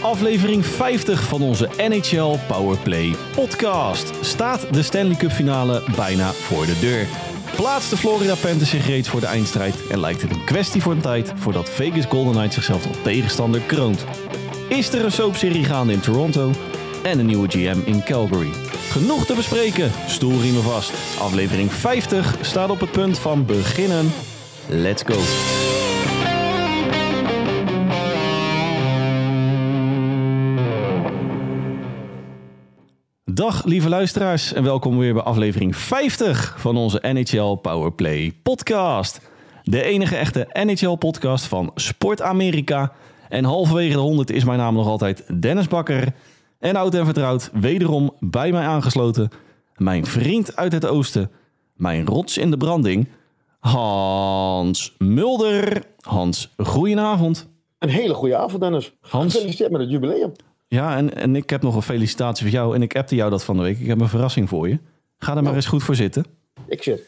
aflevering 50 van onze NHL Powerplay podcast. Staat de Stanley Cup finale bijna voor de deur. Plaatst de Florida Panthers zich reeds voor de eindstrijd en lijkt het een kwestie van tijd voordat Vegas Golden Knights zichzelf tot tegenstander kroont. Is er een soapserie gaande in Toronto en een nieuwe GM in Calgary? Genoeg te bespreken, stoelriemen vast. Aflevering 50 staat op het punt van beginnen. Let's go. Dag lieve luisteraars en welkom weer bij aflevering 50 van onze NHL Powerplay podcast. De enige echte NHL podcast van Sport Amerika. En halverwege de 100 is mijn naam nog altijd Dennis Bakker. En oud en vertrouwd, wederom bij mij aangesloten. Mijn vriend uit het oosten, mijn rots in de branding, Hans Mulder. Hans, goedenavond. Een hele goede avond, Dennis. Hans? Gefeliciteerd met het jubileum. Ja, en, en ik heb nog een felicitatie voor jou. En ik appte jou dat van de week. Ik heb een verrassing voor je. Ga er maar eens goed voor zitten. Ik zit.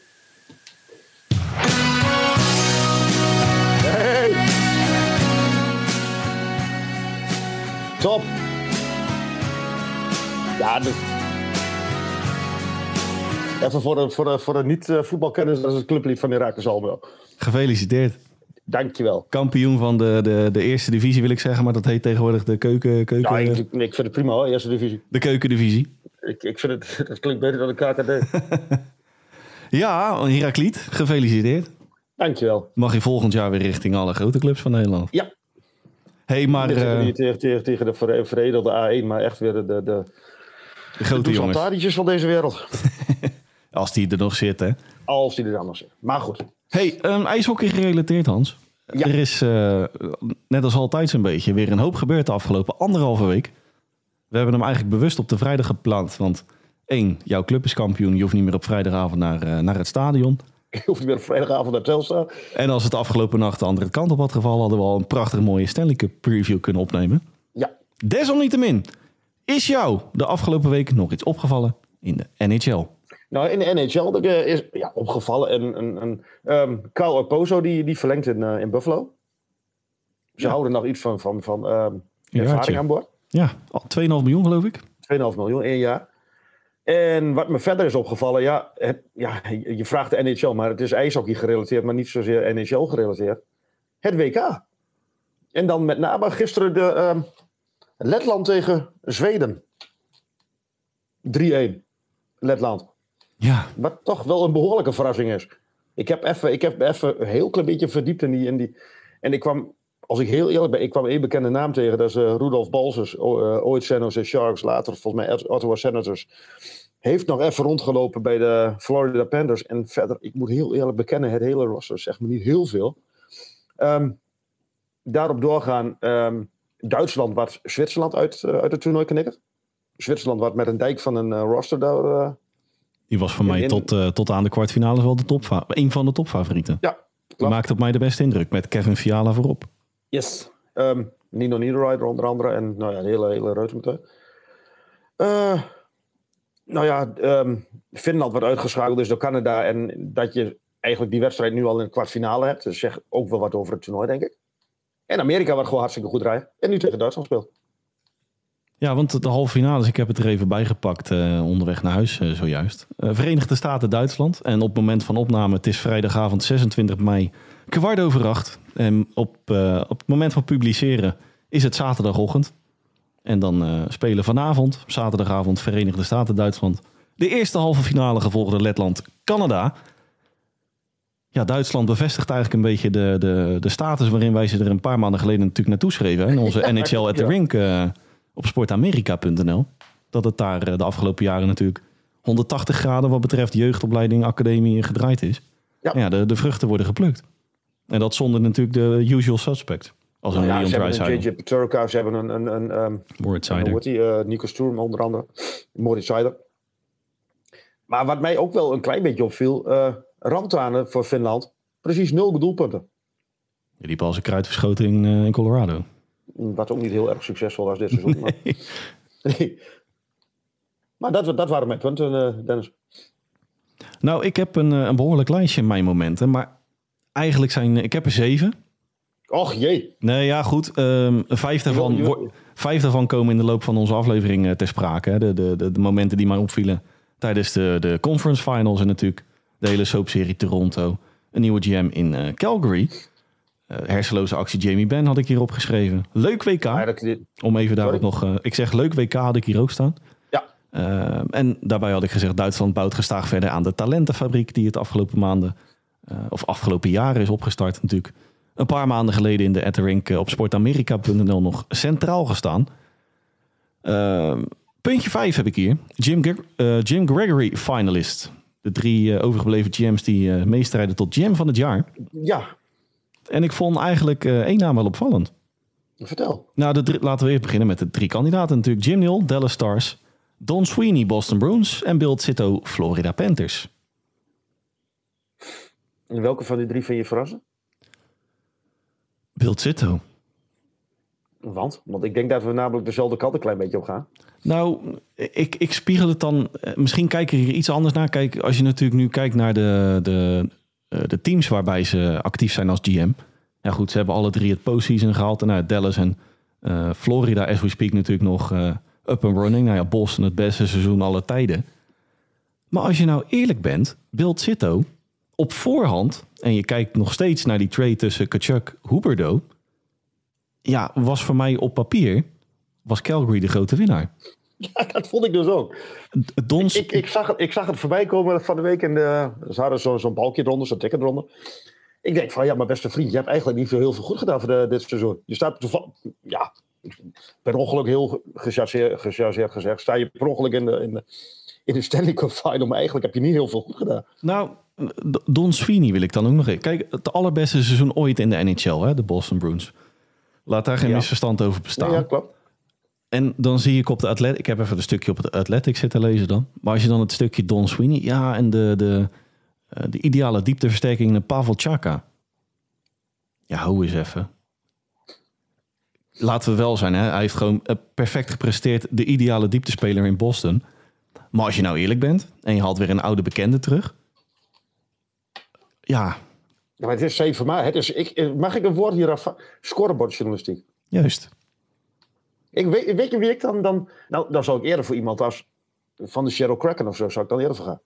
Hey! Top. Ja, dus... Even voor de, voor de, voor de niet-voetbalkennis, dat is het clublied van Herakles Almelo. Gefeliciteerd. Dankjewel. Kampioen van de, de, de eerste divisie wil ik zeggen. Maar dat heet tegenwoordig de keuken, keuken, Ja, ik, ik vind het prima hoor, eerste divisie. de keukendivisie. Ik, ik vind het, het klinkt beter dan de KKD. Ja, Herakliet, gefeliciteerd. Dankjewel. Mag je volgend jaar weer richting alle grote clubs van Nederland. Ja, hey, maar eh, niet tegen, tegen, tegen de vere- veredelde A1, maar echt weer de, de, de, de grote de jongens. Van deze wereld. Als die er nog zitten. Als die er anders zijn. Maar goed. Hey, um, ijshockey gerelateerd Hans. Ja. Er is, eh, net als altijd zo'n beetje, weer een hoop gebeurd de afgelopen anderhalve week. We hebben hem eigenlijk bewust op de vrijdag gepland. Want één, jouw club is kampioen. Je hoeft niet meer op vrijdagavond naar, eh, naar het stadion. Je hoeft niet meer op vrijdagavond naar Telstar. En als het afgelopen nacht de andere kant op had gevallen... hadden we al een prachtig mooie Stanley Cup preview kunnen opnemen. Ja. Desalniettemin, is jou de afgelopen week nog iets opgevallen in de NHL? Nou, in de NHL er, eh, is ja, opgevallen een, een, een ehm Kyle Oposo die, die verlengt in, eh, in Buffalo. Ze Ja. houden nog iets van, van, van ehm ervaring aan boord. 2,5 Ja, al 2,5 miljoen geloof ik. miljoen, één jaar. En wat me verder is opgevallen, ja, het, ja, je je vraagt de NHL, maar het is ijshockey gerelateerd, maar niet zozeer NHL gerelateerd. Het WK. En dan met name gisteren de ehm, Letland tegen Zweden. 3-1. Letland. Ja, Wat toch wel een behoorlijke verrassing is. Ik heb even, ik heb even een heel klein beetje verdiept in die, die. En ik kwam, als ik heel eerlijk ben, ik kwam één bekende naam tegen. Dat is eh, Rudolf Balsers, eh, ooit San Jose Sharks, later volgens mij Ottawa Senators. Heeft nog even rondgelopen bij de Florida Panthers. En verder, ik moet heel eerlijk bekennen, het hele roster zegt me niet heel veel. Ehm, daarop doorgaan, ehm, Duitsland wat Zwitserland uit, eh, uit het toernooi knikkert. Zwitserland wat met een dijk van een roster daar... die was voor mij in- tot, eh, tot aan de kwartfinale wel de topfa een van de topfavorieten. ja, klopt. maakte op mij de beste indruk met Kevin Fiala voorop. Yes. Ehm, Nino Niederreiter onder andere. En nou ja, de hele, hele reutemeteut. Eh nou ja, ehm, Finland wordt uitgeschakeld dus door Canada. En dat je eigenlijk die wedstrijd nu al in het kwartfinale hebt. Dus zegt ook wel wat over het toernooi, denk ik. En Amerika wordt gewoon hartstikke goed rijden. En nu tegen Duitsland speelt. Ja, want de halve finales, ik heb het er even bijgepakt eh, onderweg naar huis eh, zojuist. Eh, Verenigde Staten, Duitsland. En op het moment van opname, het is vrijdagavond 26 mei, kwart over acht. En op, op het moment van publiceren is het zaterdagochtend. En dan spelen vanavond, zaterdagavond, Verenigde Staten, Duitsland. De eerste halve finale gevolgd door Letland, Canada. Ja, Duitsland bevestigt eigenlijk een beetje de, de, de status waarin wij ze er een paar maanden geleden natuurlijk naartoe schreven. hè, In onze NHL at the ja. Rink op sportamerika.nl. Dat het daar eh, de afgelopen jaren natuurlijk 180 graden wat betreft jeugdopleiding, academie gedraaid is. Ja. Ja, de, de vruchten worden geplukt. En dat zonder natuurlijk de usual suspects. Als een ja, Leon ze hebben een JJ Peturka. Ze hebben een, een, een, ehm, Moritz Seider. Eh, Nico Sturm onder andere. Moritz Seider. Maar wat mij ook wel een klein beetje opviel. Rantanen voor Finland. Precies nul doelpunten. Die als een kruid verschoten in, eh, in Colorado. Wat ook niet heel erg succesvol was dit seizoen. Maar, nee. maar dat, dat waren mijn punten, eh, Dennis. Nou, ik heb een, eh, een behoorlijk lijstje in mijn momenten. Maar eigenlijk zijn... Ik heb er zeven. Och jee. Nee, ja, goed. Ehm, vijf, daarvan, vijf komen in de loop van onze aflevering eh, ter sprake. Hè. De, de, de, de momenten die mij opvielen tijdens de, de conference finals en natuurlijk de hele soapserie Toronto. Een nieuwe GM in eh, Calgary. Eh hersenloze actie Jamie Benn had ik hier opgeschreven. Leuk WK. Ja, dat, Om even daarop Sorry? nog... eh, ik zeg leuk WK had ik hier ook staan. ja. Eh, en daarbij had ik gezegd, Duitsland bouwt gestaag verder aan de talentenfabriek die het afgelopen maanden, of afgelopen jaren is opgestart natuurlijk. Een paar maanden geleden in de Etterink op sportamerika.nl nog centraal gestaan. Puntje 5 heb ik hier. Jim, Gre- Jim Gregory finalist. De drie overgebleven GM's die meestrijden tot GM van het jaar. ja, En ik vond eigenlijk eh, één naam wel opvallend. vertel. Nou, de drie- laten we eerst beginnen met de drie kandidaten. Natuurlijk Jim Neal, Dallas Stars. Don Sweeney, Boston Bruins. En Bill Zito, Florida Panthers. En welke van die drie vind je verrassen? Bill Zito. Want? Want ik denk dat we namelijk dezelfde kant een klein beetje op gaan. Nou, ik, ik spiegel het dan... eh, Misschien kijk ik er iets anders naar. Kijk, als je natuurlijk nu kijkt naar de, de, de teams waarbij ze actief zijn als GM. Ja goed, ze hebben alle drie het postseason gehaald. En nou, Dallas en eh, Florida, as we speak, natuurlijk nog eh, up and running. Nou ja, Boston het beste seizoen aller tijden. Maar als je nou eerlijk bent, Bill Zito op voorhand... en je kijkt nog steeds naar die trade tussen Kachuk Huberdo... ja, was voor mij op papier... was Calgary de grote winnaar. Ja, dat vond ik dus ook. Dons, Ik, ik, zag, het, ik zag het voorbij komen van de week. En de, ze hadden zo- zo'n balkje eronder, zo'n ticket eronder. Ik denk van, ja, maar beste vriend, je hebt eigenlijk niet zo heel veel goed gedaan voor de, dit seizoen. Je staat toevallig, ja, per ongeluk heel gechargeerd, gechargeerd gezegd, sta je per ongeluk in de, in de, in de Stanley Cup final, maar eigenlijk heb je niet heel veel goed gedaan. nou, Don Sweeney wil ik dan ook nog even. Kijk, het allerbeste seizoen ooit in de NHL, hè, de Boston Bruins. Laat daar geen Ja. misverstand over bestaan. Ja, ja, klopt. En dan zie ik op de Athletic, ik heb even een stukje op het Athletic zitten lezen dan. Maar als je dan het stukje Don Sweeney, ja, en de, de, eh, de ideale diepteversterking in Pavel Chaka. Ja, hou eens even. Laten we wel zijn, hè? hij heeft gewoon eh, perfect gepresteerd. De ideale dieptespeler in Boston. Maar als je nou eerlijk bent en je haalt weer een oude bekende terug. Ja, Ja, maar het is. Het is, ik, mag ik een woord hier af? Scorebordjournalistiek. juist. Ik weet, weet je wie ik dan, dan... Nou, dan zou ik eerder voor iemand als van de Cheryl Kraken of zo, zou ik dan eerder voor gaan.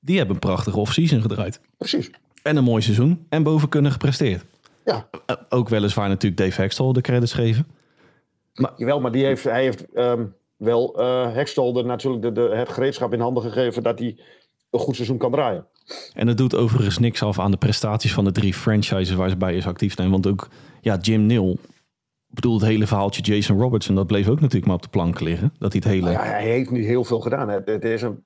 Die hebben een prachtige off-season gedraaid. Precies. En een mooi seizoen. En boven kunnen gepresteerd. Ja, Eh, ook weliswaar natuurlijk Dave Hextall de credits geven. Jawel, maar die heeft, hij heeft ehm, wel eh Hextolder natuurlijk de, de, het gereedschap in handen gegeven dat hij een goed seizoen kan draaien. En het doet overigens niks af aan de prestaties van de drie franchises waar ze bij is actief zijn. Want ook ja, Jim Neal, ik bedoel het hele verhaaltje Jason Robertson, dat bleef ook natuurlijk maar op de plank liggen. Dat hij het hele... Ja, hij heeft nu heel veel gedaan. Het, het is een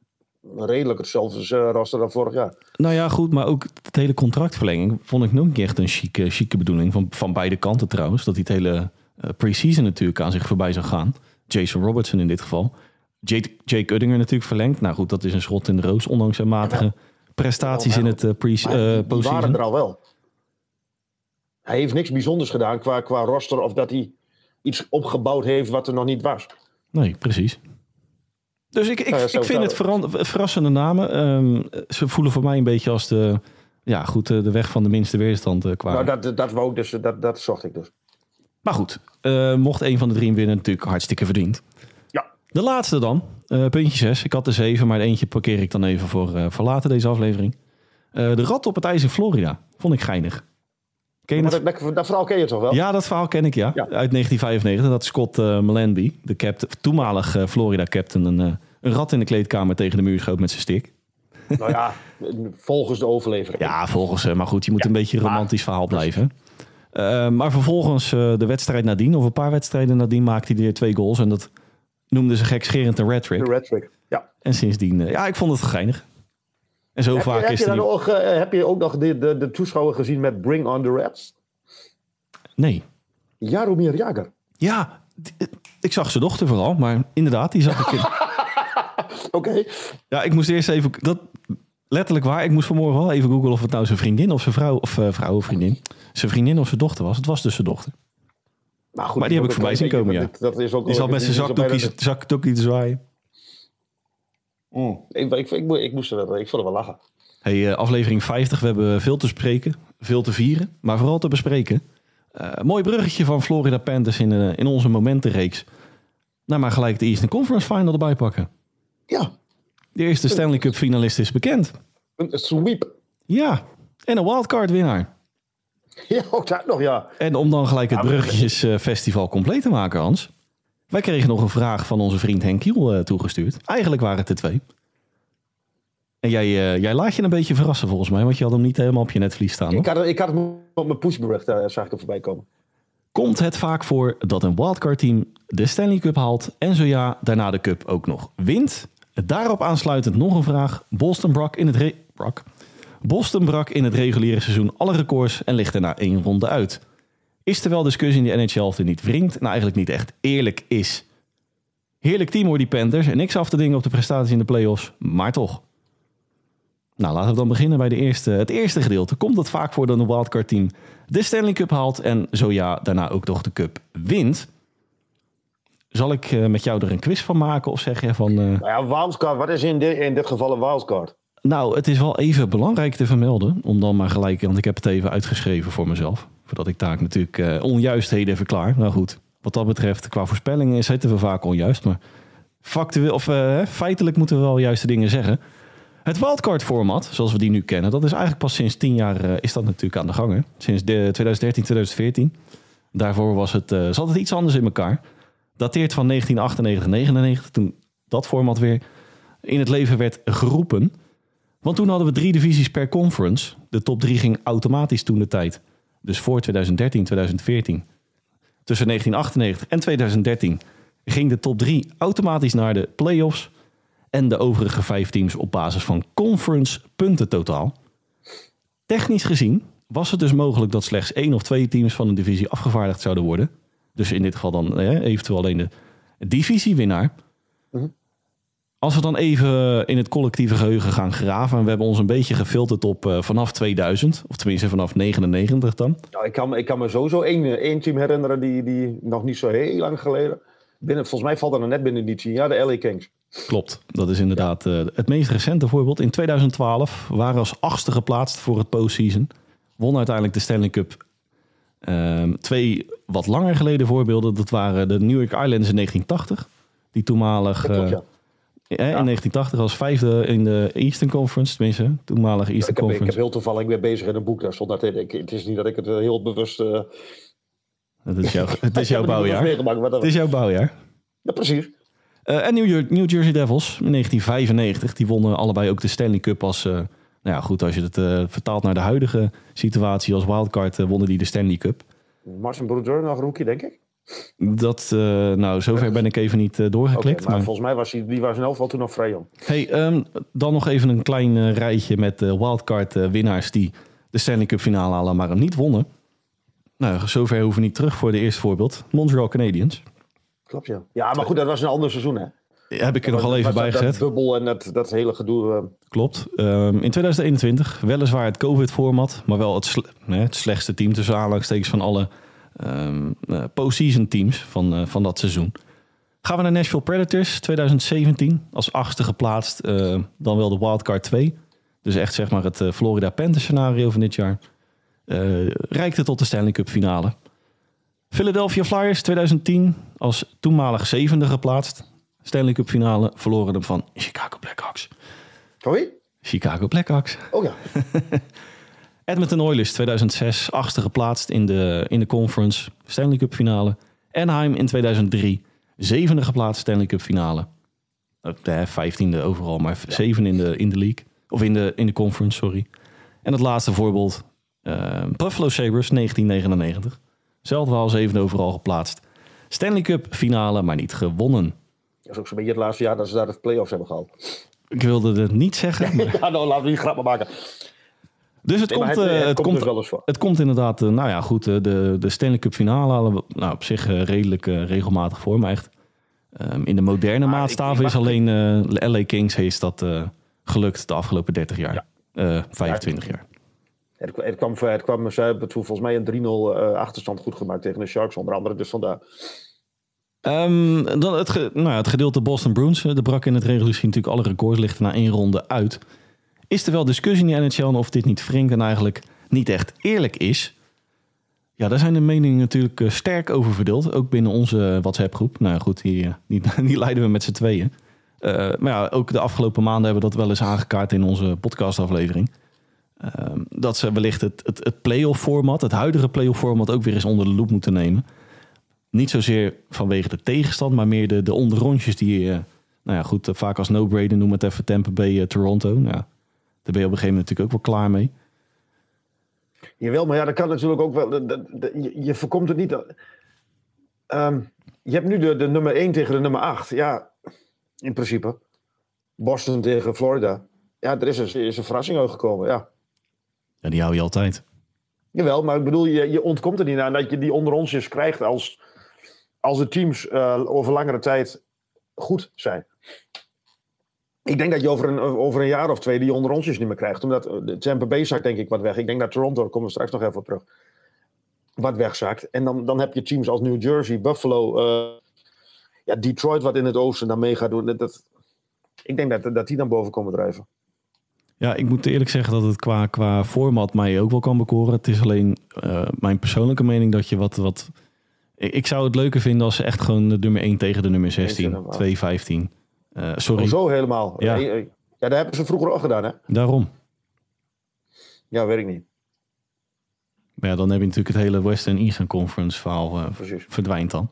redelijk hetzelfde uh, raster dan vorig jaar. Nou ja, goed, maar ook het hele contractverlenging vond ik nog niet echt een chique, chique bedoeling. Van, van beide kanten trouwens. Dat hij het hele uh, pre-season natuurlijk aan zich voorbij zou gaan. Jason Robertson in dit geval. Jake, Jake Uddinger natuurlijk verlengd. Nou goed, dat is een schot in de roos, ondanks zijn matige prestaties in het uh, pre- Maar die- uh, die postseason. waren er al wel. Hij heeft niks bijzonders gedaan qua, qua roster of dat hij iets opgebouwd heeft wat er nog niet was. Nee, precies. Dus ik, ik, Nou ja, ik vind het verrassende namen. Ehm, ze voelen voor mij een beetje als de, ja, goed, eh, de weg van de minste weerstand eh, qua. Nou, dat, dat wou ik dus, dat, dat zocht ik dus. Maar goed, eh, mocht een van de drie winnen, natuurlijk hartstikke verdiend. Ja. De laatste dan, eh, puntje 6. Ik had er zeven, maar eentje parkeer ik dan even voor, voor later deze aflevering. De rat op het ijs in Florida. Vond ik geinig. Ken je dat, dat, dat verhaal ken je toch wel? Ja, dat verhaal ken ik, ja. Ja. Uit 1995. Dat Scott uh, de captain, toenmalig uh, Florida-captain, een, uh, een rat in de kleedkamer tegen de muur schoot met zijn stick. Nou ja, volgens de overlevering. Ja, volgens, maar goed, je moet ja, een beetje een romantisch verhaal blijven. Maar vervolgens de wedstrijd nadien, of een paar wedstrijden nadien, maakte hij weer twee goals. En dat noemden ze gekscherend een red trick. De red trick, ja. En sindsdien, ja, ik vond het geinig. En zo heb vaak je, heb is je, dan ook, uh, heb je ook nog de, de, de toeschouwer gezien met Bring on the Reds? Nee. Jaromir Jager. Ja, ik zag zijn dochter vooral, maar inderdaad, die zag ik in... Oké. Okay. Ja, ik moest eerst even... Dat, letterlijk waar, ik moest vanmorgen wel even googlen of het nou zijn vriendin of zijn vrouw... Of uh, vrouw of vriendin. Zijn vriendin of zijn dochter was. Het was dus zijn dochter. Nou goed, maar die heb ik voorbij zien komen, ja. Dat, dat is ook die zat met zijn zakdoekje, zakdoekje te zwaaien. Mm. Ik, ik, ik, ik, moest er, ik vond het wel lachen. Hey, eh, aflevering 50. We hebben veel te spreken, veel te vieren, maar vooral te bespreken. Eh, mooi bruggetje van Florida Panthers in, eh, in onze momentenreeks. Nou, maar gelijk de Eastern Conference Final erbij pakken. Ja, De eerste Stanley Cup finalist is bekend. een sweep. Ja, en een wildcard winnaar. Ja, ook dat nog, ja. En om dan gelijk het Bruggetjesfestival compleet te maken, Hans. Wij kregen nog een vraag van onze vriend Henk Kiel eh, toegestuurd. Eigenlijk waren het er twee. En jij, eh, jij laat je een beetje verrassen volgens mij, want je had hem niet helemaal op je netvlies staan. Ik had, ik had hem op mijn pushbericht, daar zag ik er voorbij komen. Komt het vaak voor dat een wildcard team de Stanley Cup haalt en zo ja, daarna de cup ook nog wint? Daarop aansluitend nog een vraag. Boston brak in het, re- brak. Boston brak in het reguliere seizoen alle records en ligt er na één ronde uit. Is terwijl discussie in de NHL of dit niet wringt, nou eigenlijk niet echt eerlijk is. Heerlijk team hoor die Panthers en niks af te dingen op de prestaties in de playoffs, maar toch. Nou, laten we dan beginnen bij de eerste, het eerste gedeelte. Komt het vaak voor dat een wildcard team de Stanley Cup haalt en zo ja, daarna ook nog de cup wint? Zal ik eh, met jou er een quiz van maken of zeg je van... eh, Nou ja, wildcard, wat is in, in dit geval een wildcard? nou, het is wel even belangrijk te vermelden. Om dan maar gelijk, want ik heb het even uitgeschreven voor mezelf. Voordat ik taak natuurlijk eh, onjuistheden even klaar. Nou goed, wat dat betreft, qua voorspellingen zitten we vaak onjuist. Maar factueel, of, eh, feitelijk moeten we wel juiste dingen zeggen. Het wildcard format, zoals we die nu kennen, dat is eigenlijk pas sinds tien jaar eh, is dat natuurlijk aan de gang. Hè? Sinds de 2013, 2014. Daarvoor was het, zat het iets anders in elkaar. Dateert van 1998, 99, toen dat format weer in het leven werd geroepen. Want toen hadden we drie divisies per conference. De top drie ging automatisch toen de tijd. Dus voor 2013, 2014. Tussen 1998 en 2013 ging de top drie automatisch naar de playoffs. En de overige vijf teams op basis van conference punten totaal. Technisch gezien was het dus mogelijk dat slechts één of twee teams van een divisie afgevaardigd zouden worden. Dus in dit geval dan eh, eventueel alleen de divisiewinnaar. Als we dan even in het collectieve geheugen gaan graven. En we hebben ons een beetje gefilterd op eh, vanaf 2000. Of tenminste vanaf 99 dan. Nou, ik, kan, me- ik kan me sowieso één, eh, één team herinneren die, die nog niet zo heel lang geleden. Binnen, volgens mij valt er net binnen die tien jaar de LA Kings. Klopt, dat is inderdaad eh, het meest recente voorbeeld. In 2012 waren als achtste geplaatst voor het postseason. Won uiteindelijk de Stanley Cup. Ehm, twee wat langer geleden voorbeelden. Dat waren de New York Islanders in 1980. Die toenmalig Dat klopt, eh, ja. in 1980 als vijfde in de Eastern Conference. Tenminste, toenmalige Eastern Ik heb, ik heb Conference. heel toevallig, ik ben bezig in een boek, daar stond dat in. Ik, het is niet dat ik het eh, heel bewust... eh Het is, jouw, het is jouw bouwjaar. Het is jouw bouwjaar. Ja, precies. Eh, en New, Jer- New Jersey Devils in 1995. Die wonnen allebei ook de Stanley Cup als... nou ja, goed, als je het vertaalt naar de huidige situatie als wildcard... wonnen die de Stanley Cup. Martin Brodeur, nog rookie, denk ik. Dat, eh, nou, zover ben ik even niet eh, doorgeklikt. maar maar- volgens mij was hij, die was in elk toen nog vrij jong. Hey, ehm, dan nog even een klein eh, rijtje met eh, wildcard eh, winnaars... die de Stanley Cup finale halen, maar hem niet wonnen. Nou, zover hoeven we niet terug voor de eerste voorbeeld. Montreal Canadiens. Klopt, ja. Ja, maar goed, dat was een ander seizoen, hè? Heb ik er nog wel even bij gezet. Dat bubbel en dat, dat hele gedoe. Klopt. Ehm, in 2021, weliswaar het COVID-format, maar wel het, sle- nee, het slechtste team tussen aanhalingstekens van alle eh, postseason teams van, eh, van dat seizoen. Gaan we naar Nashville Predators 2017, als achtste geplaatst, eh, dan wel de wildcard 2. Dus echt zeg maar het Florida Panthers scenario van dit jaar. Reikte tot de Stanley Cup finale. Philadelphia Flyers 2010 als toenmalig zevende geplaatst. Stanley Cup finale verloren hem van Chicago Blackhawks. Sorry? Chicago Blackhawks. Oh ja. Edmonton Oilers 2006, achtste geplaatst in de, in de conference, Stanley Cup finale. Anaheim in 2003, zevende geplaatst Stanley Cup finale. De vijftiende overal, maar zeven in de, in de league. Of in de, in de conference, sorry. En het laatste voorbeeld, eh, Buffalo Sabres 1999. Zelfde al zevende overal geplaatst. Stanley Cup finale, maar niet gewonnen. Dat is ook zo'n beetje het laatste jaar dat ze daar de play-offs hebben gehaald. Ik wilde het niet zeggen, maar Ja, nou laten we die grap maar maken. Dus het Nee, komt, het, eh, het het komt komt, wel eens voor. Het komt inderdaad, eh, nou ja, goed. eh, de, de Stanley Cup finale halen we nou, op zich redelijk regelmatig voor. Maar echt ehm, in de moderne Maar maatstaven ik- is ik alleen LA Kings heeft dat gelukt de afgelopen 30 jaar. Eh 25 jaar. Het, kwam- het kwam, het kwam ze hebben toen volgens mij een 3-0 eh, achterstand goed gemaakt tegen de Sharks onder andere. Dus vandaar. Ehm, dan het, ge- nou ja, het gedeelte Boston Bruins. De brak in het regulier natuurlijk alle records lichten na één ronde uit. Is er wel discussie in de NHL of dit niet wringt en eigenlijk niet echt eerlijk is. Ja, daar zijn de meningen natuurlijk eh, sterk over verdeeld. Ook binnen onze WhatsApp-groep. Nou goed, die, eh, die, die leiden we met z'n tweeën. Maar ja, ook de afgelopen maanden hebben we dat wel eens aangekaart in onze podcastaflevering. Uh, dat ze wellicht het, het, het playoff format, het huidige playoff format, ook weer eens onder de loep moeten nemen. Niet zozeer vanwege de tegenstand, maar meer de, de onderrondjes die, uh, nou ja, goed, vaak als no-brainer noemen het even Tampa Bay, Toronto. Nou, daar ben je op een gegeven moment natuurlijk ook wel klaar mee. Jawel, maar ja, dat kan natuurlijk ook wel. De, je, je, voorkomt het niet. Um, je hebt nu de, de nummer 1 tegen de nummer 8. Ja, in principe. Boston tegen Florida. Ja, er is een, is een verrassing uitgekomen, ja. Ja, die hou je altijd. Jawel, maar ik bedoel, je, je ontkomt er niet aan dat je die onderonsjes krijgt als, als de teams uh, over langere tijd goed zijn. Ik denk dat je over een, over een jaar of twee die onderrondjes niet meer krijgt. Omdat de Tampa Bay zakt denk ik wat weg. Ik denk dat Toronto, daar komen we straks nog even op terug, wat wegzakt. En dan, dan heb je teams als New Jersey, Buffalo, uh, ja, Detroit wat in het oosten dan mee gaat doen. Dat, dat, ik denk dat, dat die dan boven komen drijven. Ja, ik moet eerlijk zeggen dat het qua, qua format mij ook wel kan bekoren. Het is alleen uh, mijn persoonlijke mening dat je wat... wat ik zou het leuker vinden als ze echt gewoon de nummer 1 tegen de nummer 16, 2-15. Uh, sorry. Oh, zo helemaal. Ja. ja, daar hebben ze vroeger ook gedaan, hè? Daarom. Ja, weet ik niet. Maar ja, dan heb je natuurlijk het hele Western Eastern Conference verhaal uh, verdwijnt dan.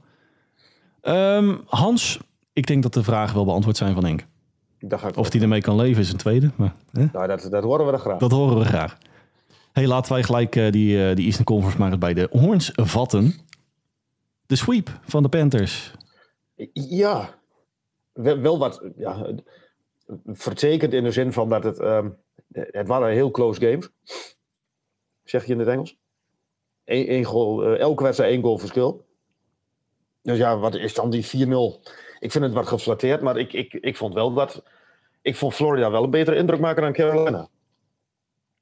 Um, Hans, ik denk dat de vragen wel beantwoord zijn van Henk. Of hij ermee kan leven is een tweede. Maar, hè? Nou, dat, dat horen we graag. Dat horen we graag. hey, laten wij gelijk uh, die, uh, die Eastern Conference maar bij de Horns vatten. De sweep van de Panthers. Ja, wel, wat ja, vertekend in de zin van dat het... Um, het waren heel close games. Zeg je in het Engels? Eén, één goal, uh, elke wedstrijd één goal verschil. Dus ja, wat is dan die 4-0? Ik vind het wat geflatteerd, maar ik, ik, ik vond wel dat. Ik vond Florida wel een betere indruk maken dan Carolina.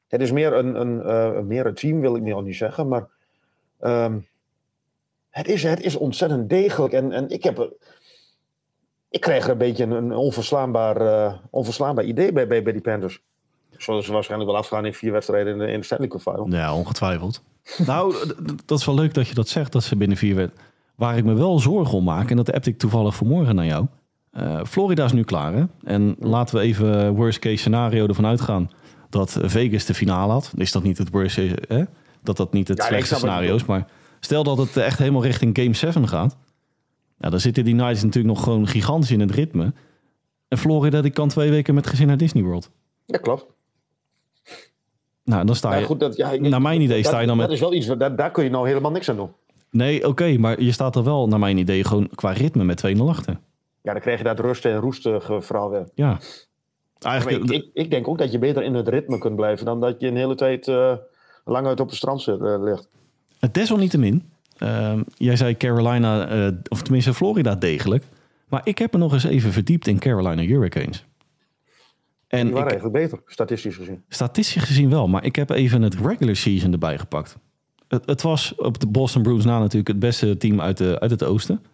Het is meer een, een, uh, meer een team, wil ik niet al niet zeggen, maar. Um, het, is, het is ontzettend degelijk. En, en ik heb. Ik kreeg er een beetje een, onverslaanbaar, uh, onverslaanbaar idee bij, bij, bij die Panthers. Zullen ze waarschijnlijk wel afgaan in vier wedstrijden in de, in de Stanley Cup Final. Ja, ongetwijfeld. nou, dat is wel leuk dat je dat zegt, dat ze binnen vier wedstrijden. Waar ik me wel zorgen om maak, en dat heb ik toevallig vanmorgen naar jou. Uh, Florida is nu klaar. Hè? En laten we even worst case scenario ervan uitgaan dat Vegas de finale had. Is dat niet het worst hè? Dat dat niet het ja, slechtste scenario is. Maar stel dat het echt helemaal richting Game 7 gaat. Ja, dan zitten die Knights natuurlijk nog gewoon gigantisch in het ritme. En Florida die kan twee weken met gezin naar Disney World. Ja, klopt. Nou, dan sta je. Ja, goed, dat, ja, naar mijn idee sta je dan met. Dat is wel iets, daar, daar kun je nou helemaal niks aan doen. Nee, oké, okay, maar je staat er wel, naar mijn idee, gewoon qua ritme met 2-0 achter. Ja, dan krijg je dat rusten en roestige verhaal weer. Ja. Eigenlijk, ik, ik, ik, denk ook dat je beter in het ritme kunt blijven dan dat je een hele tijd uh, lang uit op de strand zit, uh, ligt. Desalniettemin, uh, jij zei Carolina, uh, of tenminste Florida degelijk. Maar ik heb me nog eens even verdiept in Carolina Hurricanes. En Die waren ik, eigenlijk beter, statistisch gezien. Statistisch gezien wel, maar ik heb even het regular season erbij gepakt. Het, het, was op de Boston Bruins na natuurlijk het beste team uit, de, uit het oosten.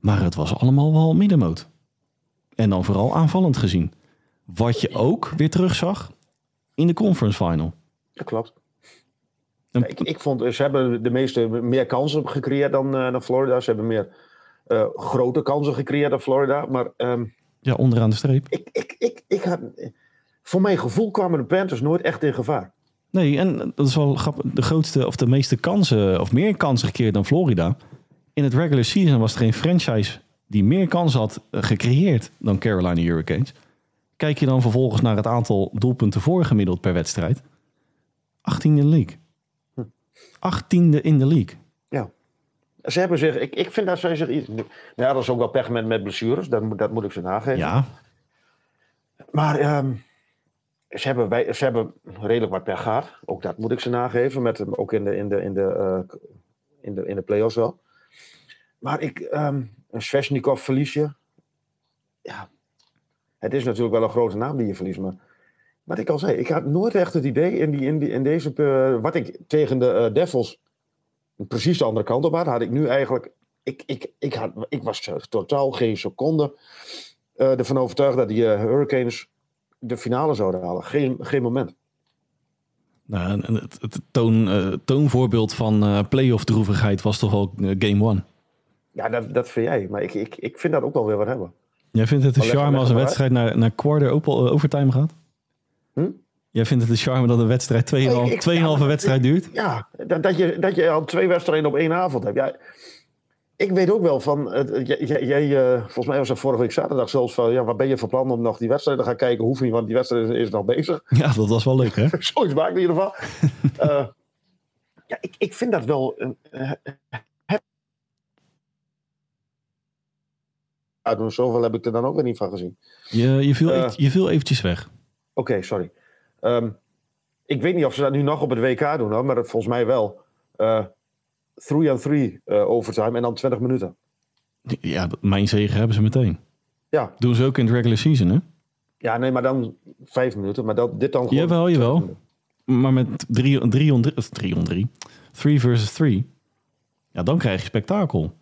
Maar het was allemaal wel middenmoot. En dan vooral aanvallend gezien. Wat je ook weer terugzag in de conference final. Dat klopt. Ik, ik, vond, ze hebben de meeste meer kansen gecreëerd dan, uh, dan Florida. Ze hebben meer uh, grote kansen gecreëerd dan Florida. Maar, um, ja, onderaan de streep. Ik, ik, ik, ik had, voor mijn gevoel kwamen de Panthers nooit echt in gevaar. Nee, en dat is wel grappig. De grootste of de meeste kansen, of meer kansen gecreëerd dan Florida. In het regular season was er geen franchise die meer kansen had eh, gecreëerd dan Carolina Hurricanes. Kijk je dan vervolgens naar het aantal doelpunten voorgemiddeld per wedstrijd. 18e in de league. 18e in de league. Ja. Ze hebben zich, ik, ik vind dat zij zich iets. Ja, dat is ook wel pech met, met blessures, dat, dat moet ik ze nageven. Ja. Maar um, ze hebben, wij, ze hebben redelijk wat pech gehad. Ook dat moet ik ze nageven. Met, ook in de, in de, in de, uh, in de, in de play-offs wel. Maar ik, um, een Sveshnikov verlies je. Ja, het is natuurlijk wel een grote naam die je verliest. Maar wat ik al zei, ik had nooit echt het idee in, die, in, die, in deze. Uh, wat ik tegen de uh, Devils precies de andere kant op had, had ik nu eigenlijk. Ik, ik, ik, had, ik was totaal geen seconde ervan overtuigd dat die Hurricanes de finale zouden halen. Geen, geen moment. Nou, en het, het toon, eh, toonvoorbeeld van eh playoff droevigheid was toch wel eh, game one. Ja, dat, dat vind jij. Maar ik, ik, ik vind dat ook wel weer wat hebben. Jij vindt het leg- charme als een wedstrijd naar, naar quarter overtime gaat? Hm? Jij vindt het de charme dat een wedstrijd 2,5 Ik- ik- 2,5 ja, wedstrijd duurt? Ja, dat, dat, je, dat je al twee wedstrijden op één avond hebt. Ja, ik weet ook wel van. Jij, eh, volgens mij was het vorige week zaterdag zelfs van. Ja, wat ben je van plan om nog die wedstrijd te gaan kijken? Hoeveel, want die wedstrijd is, is nog bezig. Ja, dat was wel leuk, hè? Zoiets maakt in ieder geval. Eh, ja, ik, ik vind dat wel. een het- doen, zoveel heb ik er dan ook weer niet van gezien. Je, je, viel, even- je viel eventjes weg. Oké, sorry. Ehm, ik weet niet of ze dat nu nog op het WK doen, hoor, maar dat volgens mij wel. Eh 3 on 3 overtime en dan 20 minuten. Ja, mijn zegen hebben ze meteen. Ja, Doen ze ook in het regular season, hè? ja nee, maar dan 5 minuten. Maar dat, dit dan gewoon. Jawel, 20 jawel. minuten. Maar met 3 on 3, 3 on 3, 3 versus 3, ja, dan krijg je spektakel.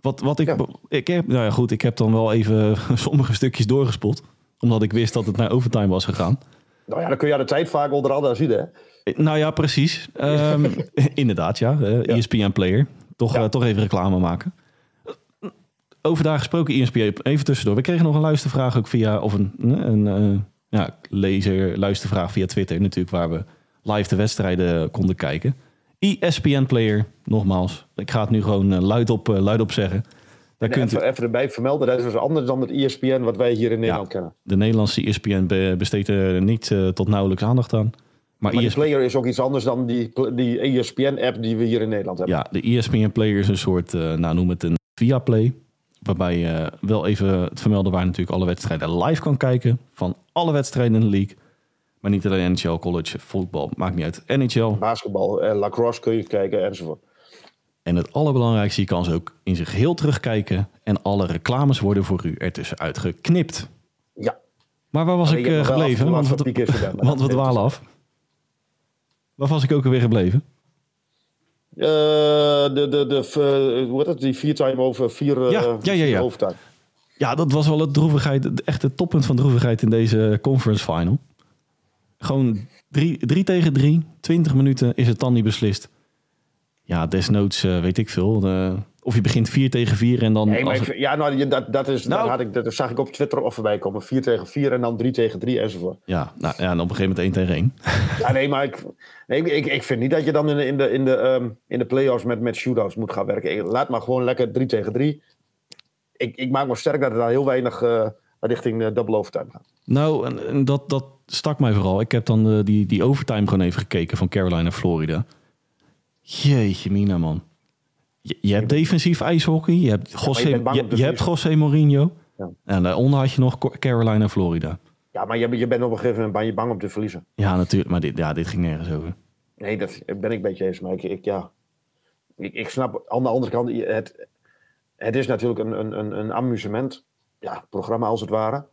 Wat, wat ik, Ja. ik heb, nou ja, goed, ik heb dan wel even sommige stukjes doorgespot, omdat ik wist dat het naar overtime was gegaan. Nou ja, dan kun je aan de tijd vaak onder andere zien, hè? Eh, Nou ja, precies. Ehm, inderdaad, ja. eh, ESPN Player. Toch, Ja. eh, toch even reclame maken. Over daar gesproken, ESPN, even tussendoor. We kregen nog een luistervraag ook via, of een, een eh, ja, lezer luistervraag via Twitter natuurlijk, waar we live de wedstrijden konden kijken. ESPN Player, nogmaals. Ik ga het nu gewoon luid, op, luid op zeggen. Daar En kunt u, even, even erbij vermelden, dat is dus anders dan het E ESPN wat wij hier in Nederland kennen. de Nederlandse E ESPN be- besteedt er niet eh, tot nauwelijks aandacht aan. Maar, Maar ESPN player is ook iets anders dan die, die E ESPN-app die we hier in Nederland hebben. Ja, de E ESPN Player is een soort, eh, nou noem het een via Play. Waarbij je wel even het vermelden waar je natuurlijk alle wedstrijden live kan kijken. Van alle wedstrijden in de league. Maar niet alleen NHL, college, voetbal, maakt niet uit. NHL. Basketbal, eh, lacrosse kun je kijken enzovoort. En het allerbelangrijkste, je kan ze ook in zijn geheel terugkijken. En alle reclames worden voor u ertussenuit geknipt. Ja. Maar waar was ik wel gebleven? Want wat want we dwalen af. Waar was ik ook alweer gebleven? Eh, de, de, de, eh, hoe heet het? Die vier time over vier, Ja, ja, ja, ja. overtime. Ja, dat was wel het droevigheid, het echte toppunt van droevigheid in deze conference final. Gewoon 3 tegen 3, 20 minuten is het dan niet beslist. Ja, desnoods eh, weet ik veel. eh, of je begint 4 tegen 4 en dan... Nee, maar ik het- ja, nou, dat, dat, is, Nou. had ik, dat zag ik op Twitter of voorbij komen. 4 tegen 4 en dan 3 tegen 3 enzovoort. ja, nou, ja, en op een gegeven moment 1 tegen 1. Ja, nee, maar ik, nee, ik, ik, vind niet dat je dan in de, in de, in de, ehm, in de play-offs met, met shootouts moet gaan werken. Laat maar gewoon lekker 3 tegen 3. Ik, ik maak me sterk dat er dan heel weinig eh, richting eh, double overtime gaat. Nou, en, en dat, dat stak mij vooral. Ik heb dan eh, die, die overtime gewoon even gekeken van Carolina Florida. Jeetje mina, man. Je, je hebt defensief ijshockey. Je hebt José, je, je hebt. José Mourinho. Ja. En daaronder had je nog Carolina Florida. Ja, maar je, je bent op een gegeven moment bang- bang om te verliezen. Ja, natuurlijk. Maar dit, ja, dit ging nergens over. Nee, dat ben ik een beetje eens. Maar ik, ik, ja, ik, ik snap aan de andere kant, het, het is natuurlijk een, een, een, een amusement, ja, programma als het ware.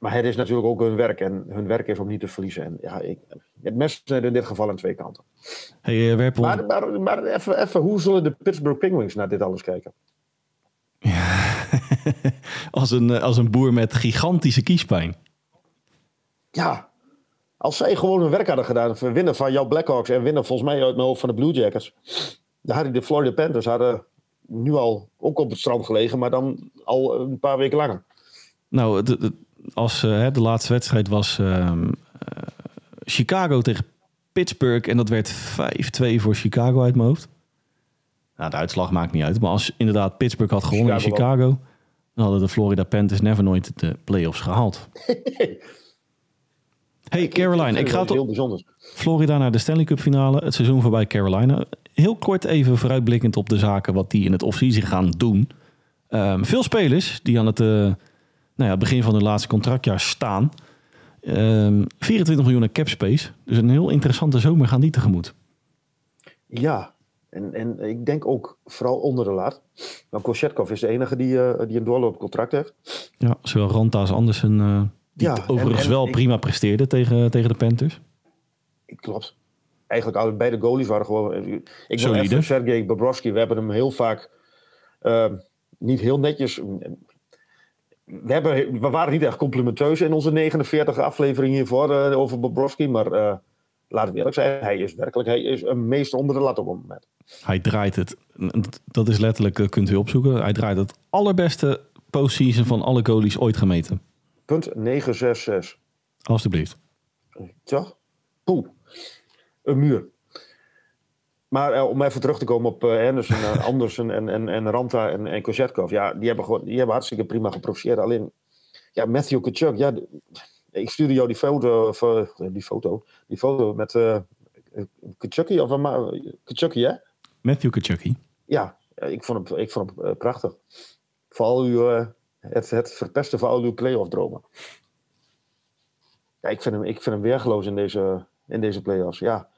Maar het is natuurlijk ook hun werk. En hun werk is om niet te verliezen. En ja, ik, het mes zit in dit geval aan twee kanten. Hey, eh, Maar, maar, maar even, even, hoe zullen de Pittsburgh Penguins naar dit alles kijken? als, een, eh, als een boer met gigantische kiespijn. Ja, als zij gewoon hun werk hadden gedaan, winnen van jouw Blackhawks en winnen volgens mij uit mijn hoofd van de Blue Jackets, dan hadden de Florida Panthers hadden nu al ook op het strand gelegen, maar dan al een paar weken langer. Nou, de- als eh, hè, de laatste wedstrijd was ehm, eh, Chicago tegen Pittsburgh. En dat werd 5-2 voor Chicago uit mijn hoofd. Nou, de uitslag maakt niet uit. Maar als inderdaad Pittsburgh had gewonnen in Chicago Chicago... dan hadden de Florida Panthers never nooit de playoffs gehaald. Hey Caroline, ik ga toch heel bijzonder. Florida naar de Stanley Cup finale. Het seizoen voorbij Carolina. Heel kort even vooruitblikkend op de zaken wat die in het offseason gaan doen. Ehm, veel spelers die aan het, eh, nou ja, begin van hun laatste contractjaar staan. Ehm 24 miljoen cap space. Dus een heel interessante zomer gaan die tegemoet. Ja, en, en ik denk ook vooral onder de laat. Maar Koshetkov is de enige die, eh, die een doorlopend contract heeft. Ja, zowel Ranta als Andersen, eh, die Ja, overigens en- en wel ik- prima presteerden tegen, tegen de Panthers. Klopt. Eigenlijk alle beide goalies waren gewoon. Ik wil Solide. even Sergej Bobrovsky. We hebben hem heel vaak eh, niet heel netjes. We, hebben, we waren niet echt complimenteus in onze 49 aflevering hiervoor uh, over Bobrovski. Maar uh, laat ik eerlijk zijn, hij is werkelijk hij is een meester onder de lat op het moment. Hij draait het, dat is letterlijk, uh, kunt u opzoeken. Hij draait het allerbeste postseason van alle goalies ooit gemeten. Punt 966. Alsjeblieft. Toch? Poeh. Een muur. Maar uh, om even terug te komen op uh, Anderson, uh, Anderson en, en, en Ranta en, en Kozetkov. Ja, die hebben, gewoon, die hebben hartstikke prima geprofiteerd. Alleen, ja, Matthew Kachuk. Ja, ik stuurde jou die foto, of, die foto, die foto met uh, Kachucky, of Kachucky, hè? Matthew Kachucky. Ja, ik vond hem, ik vond hem prachtig. Vooral uw, het, het verpesten van al uw playoff dromen. Ja, ik vind hem, ik vind hem weergeloos in deze, in deze playoffs, ja.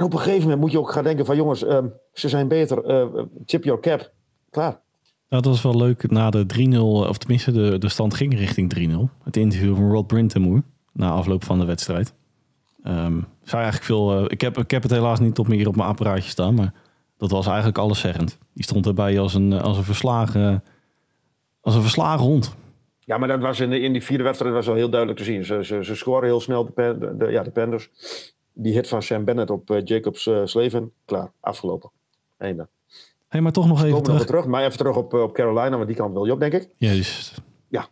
En op een gegeven moment moet je ook gaan denken van jongens, uh, ze zijn beter. Uh, chip your cap. Klaar. Nou, dat was wel leuk. Na de 3-0, of tenminste de, de stand ging richting 3-0. Het interview van Rod Brintemoer na afloop van de wedstrijd. Um, zei eigenlijk veel, uh, ik, heb, ik heb het helaas niet op meer op mijn apparaatje staan, maar dat was eigenlijk alleszeggend. Die stond erbij als een, als een, verslagen, als een verslagen hond. Ja, maar dat was in, de, in die vierde wedstrijd was wel heel duidelijk te zien. Ze, ze, ze scoren heel snel, de, de, de ja, de Penders die hit van Sam Bennett op uh, Jacobs uh, Sleven. Klaar, afgelopen. Einde. Hey, maar toch nog even terug. terug. Maar even terug op, op Carolina, want die kant wil je op, denk ik. Juist. Ja.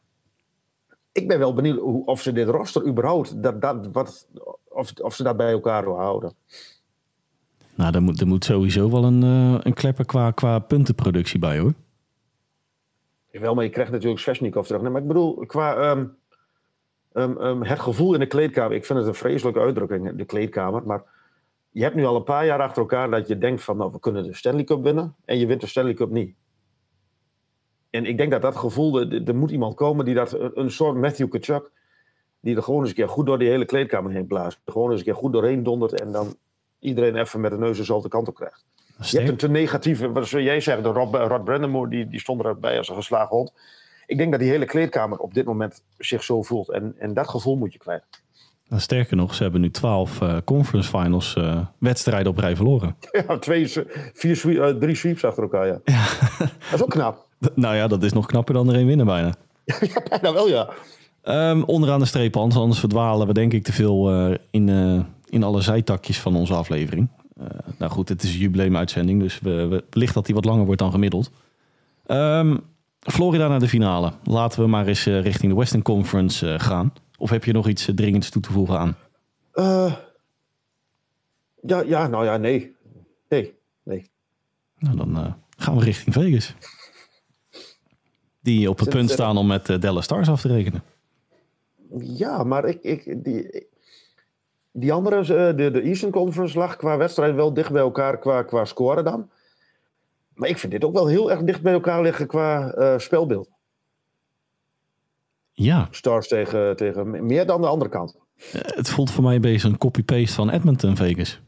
Ik ben wel benieuwd hoe, of ze dit roster überhaupt, dat, dat, wat, of, of ze dat bij elkaar wil houden. Nou, er moet, er moet sowieso wel een, uh, een klepper qua, qua puntenproductie bij, hoor. Wel, maar je krijgt natuurlijk Svesnikov terug. Nee, maar ik bedoel, qua... Um, Um, um, het gevoel in de kleedkamer, ik vind het een vreselijke uitdrukking, de kleedkamer. Maar je hebt nu al een paar jaar achter elkaar dat je denkt van, nou, we kunnen de Stanley Cup winnen. En je wint de Stanley Cup niet. En ik denk dat dat gevoel, er, er moet iemand komen die dat, een soort Matthew Kachuk, die er gewoon eens een keer goed door die hele kleedkamer heen blaast. Gewoon eens een keer goed doorheen dondert en dan iedereen even met de neus dezelfde kant op krijgt. Je hebt een te negatieve, wat jij zegt, de Rod, Rod Brandemore, die, die stond erbij als een geslagen hond ik denk dat die hele kleedkamer op dit moment zich zo voelt. En, en dat gevoel moet je kwijt. Nou, sterker nog, ze hebben nu twaalf uh, conference finals uh, wedstrijden op rij verloren. Ja, twee, vier, uh, drie sweeps achter elkaar, ja. ja. Dat is ook knap. nou ja, dat is nog knapper dan er één winnen bijna. ja, bijna wel, ja. Um, onderaan de streep, Hans, anders verdwalen we denk ik te veel in, in alle zijtakjes van onze aflevering. nou goed, het is een jubileumuitzending, dus we, we, wellicht dat die wat langer wordt dan gemiddeld. Um, Florida naar de finale. Laten we maar eens uh, richting de Western Conference uh, gaan. Of heb je nog iets uh, dringends toe te voegen aan? ja, ja, nou ja, nee. Nee, nee. Nou, dan gaan we richting Vegas. Die op het punt staan om met Dallas Stars af te rekenen. Ja, maar ik, ik, die, die andere, de, de Eastern Conference lag qua wedstrijd wel dicht bij elkaar qua, qua score dan. Maar ik vind dit ook wel heel erg dicht bij elkaar liggen qua uh, spelbeeld. Ja. Stars tegen, tegen meer dan de andere kant. Uh, het voelt voor mij een beetje een copy-paste van Edmonton Vegas.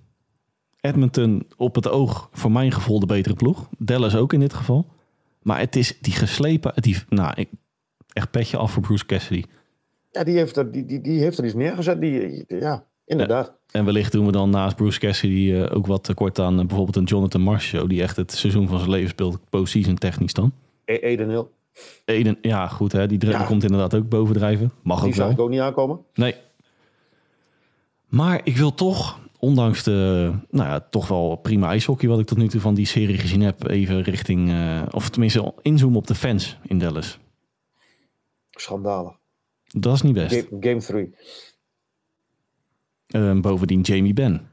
Edmonton op het oog, voor mijn gevoel, de betere ploeg. Dallas ook in dit geval. Maar het is die geslepen, die, nou, ik, echt petje af voor Bruce Cassidy. Ja, die heeft er, die, die, die heeft er iets neergezet. Die, ja, inderdaad. En wellicht doen we dan naast Bruce Cassidy uh, ook wat tekort aan uh, bijvoorbeeld een Jonathan Marshall, die echt het seizoen van zijn leven speelt, postseason technisch dan. E Eden Hill. Eden, ja, goed, hè, die ja. komt inderdaad ook bovendrijven. Mag die ook wel. Die ik ook niet aankomen. Nee. Maar ik wil toch, ondanks de, nou ja, toch wel prima ijshockey wat ik tot nu toe van die serie gezien heb, even richting, uh, of tenminste inzoomen op de fans in Dallas. Schandalig. Dat is niet best. Game 3. Uh, bovendien Jamie Benn.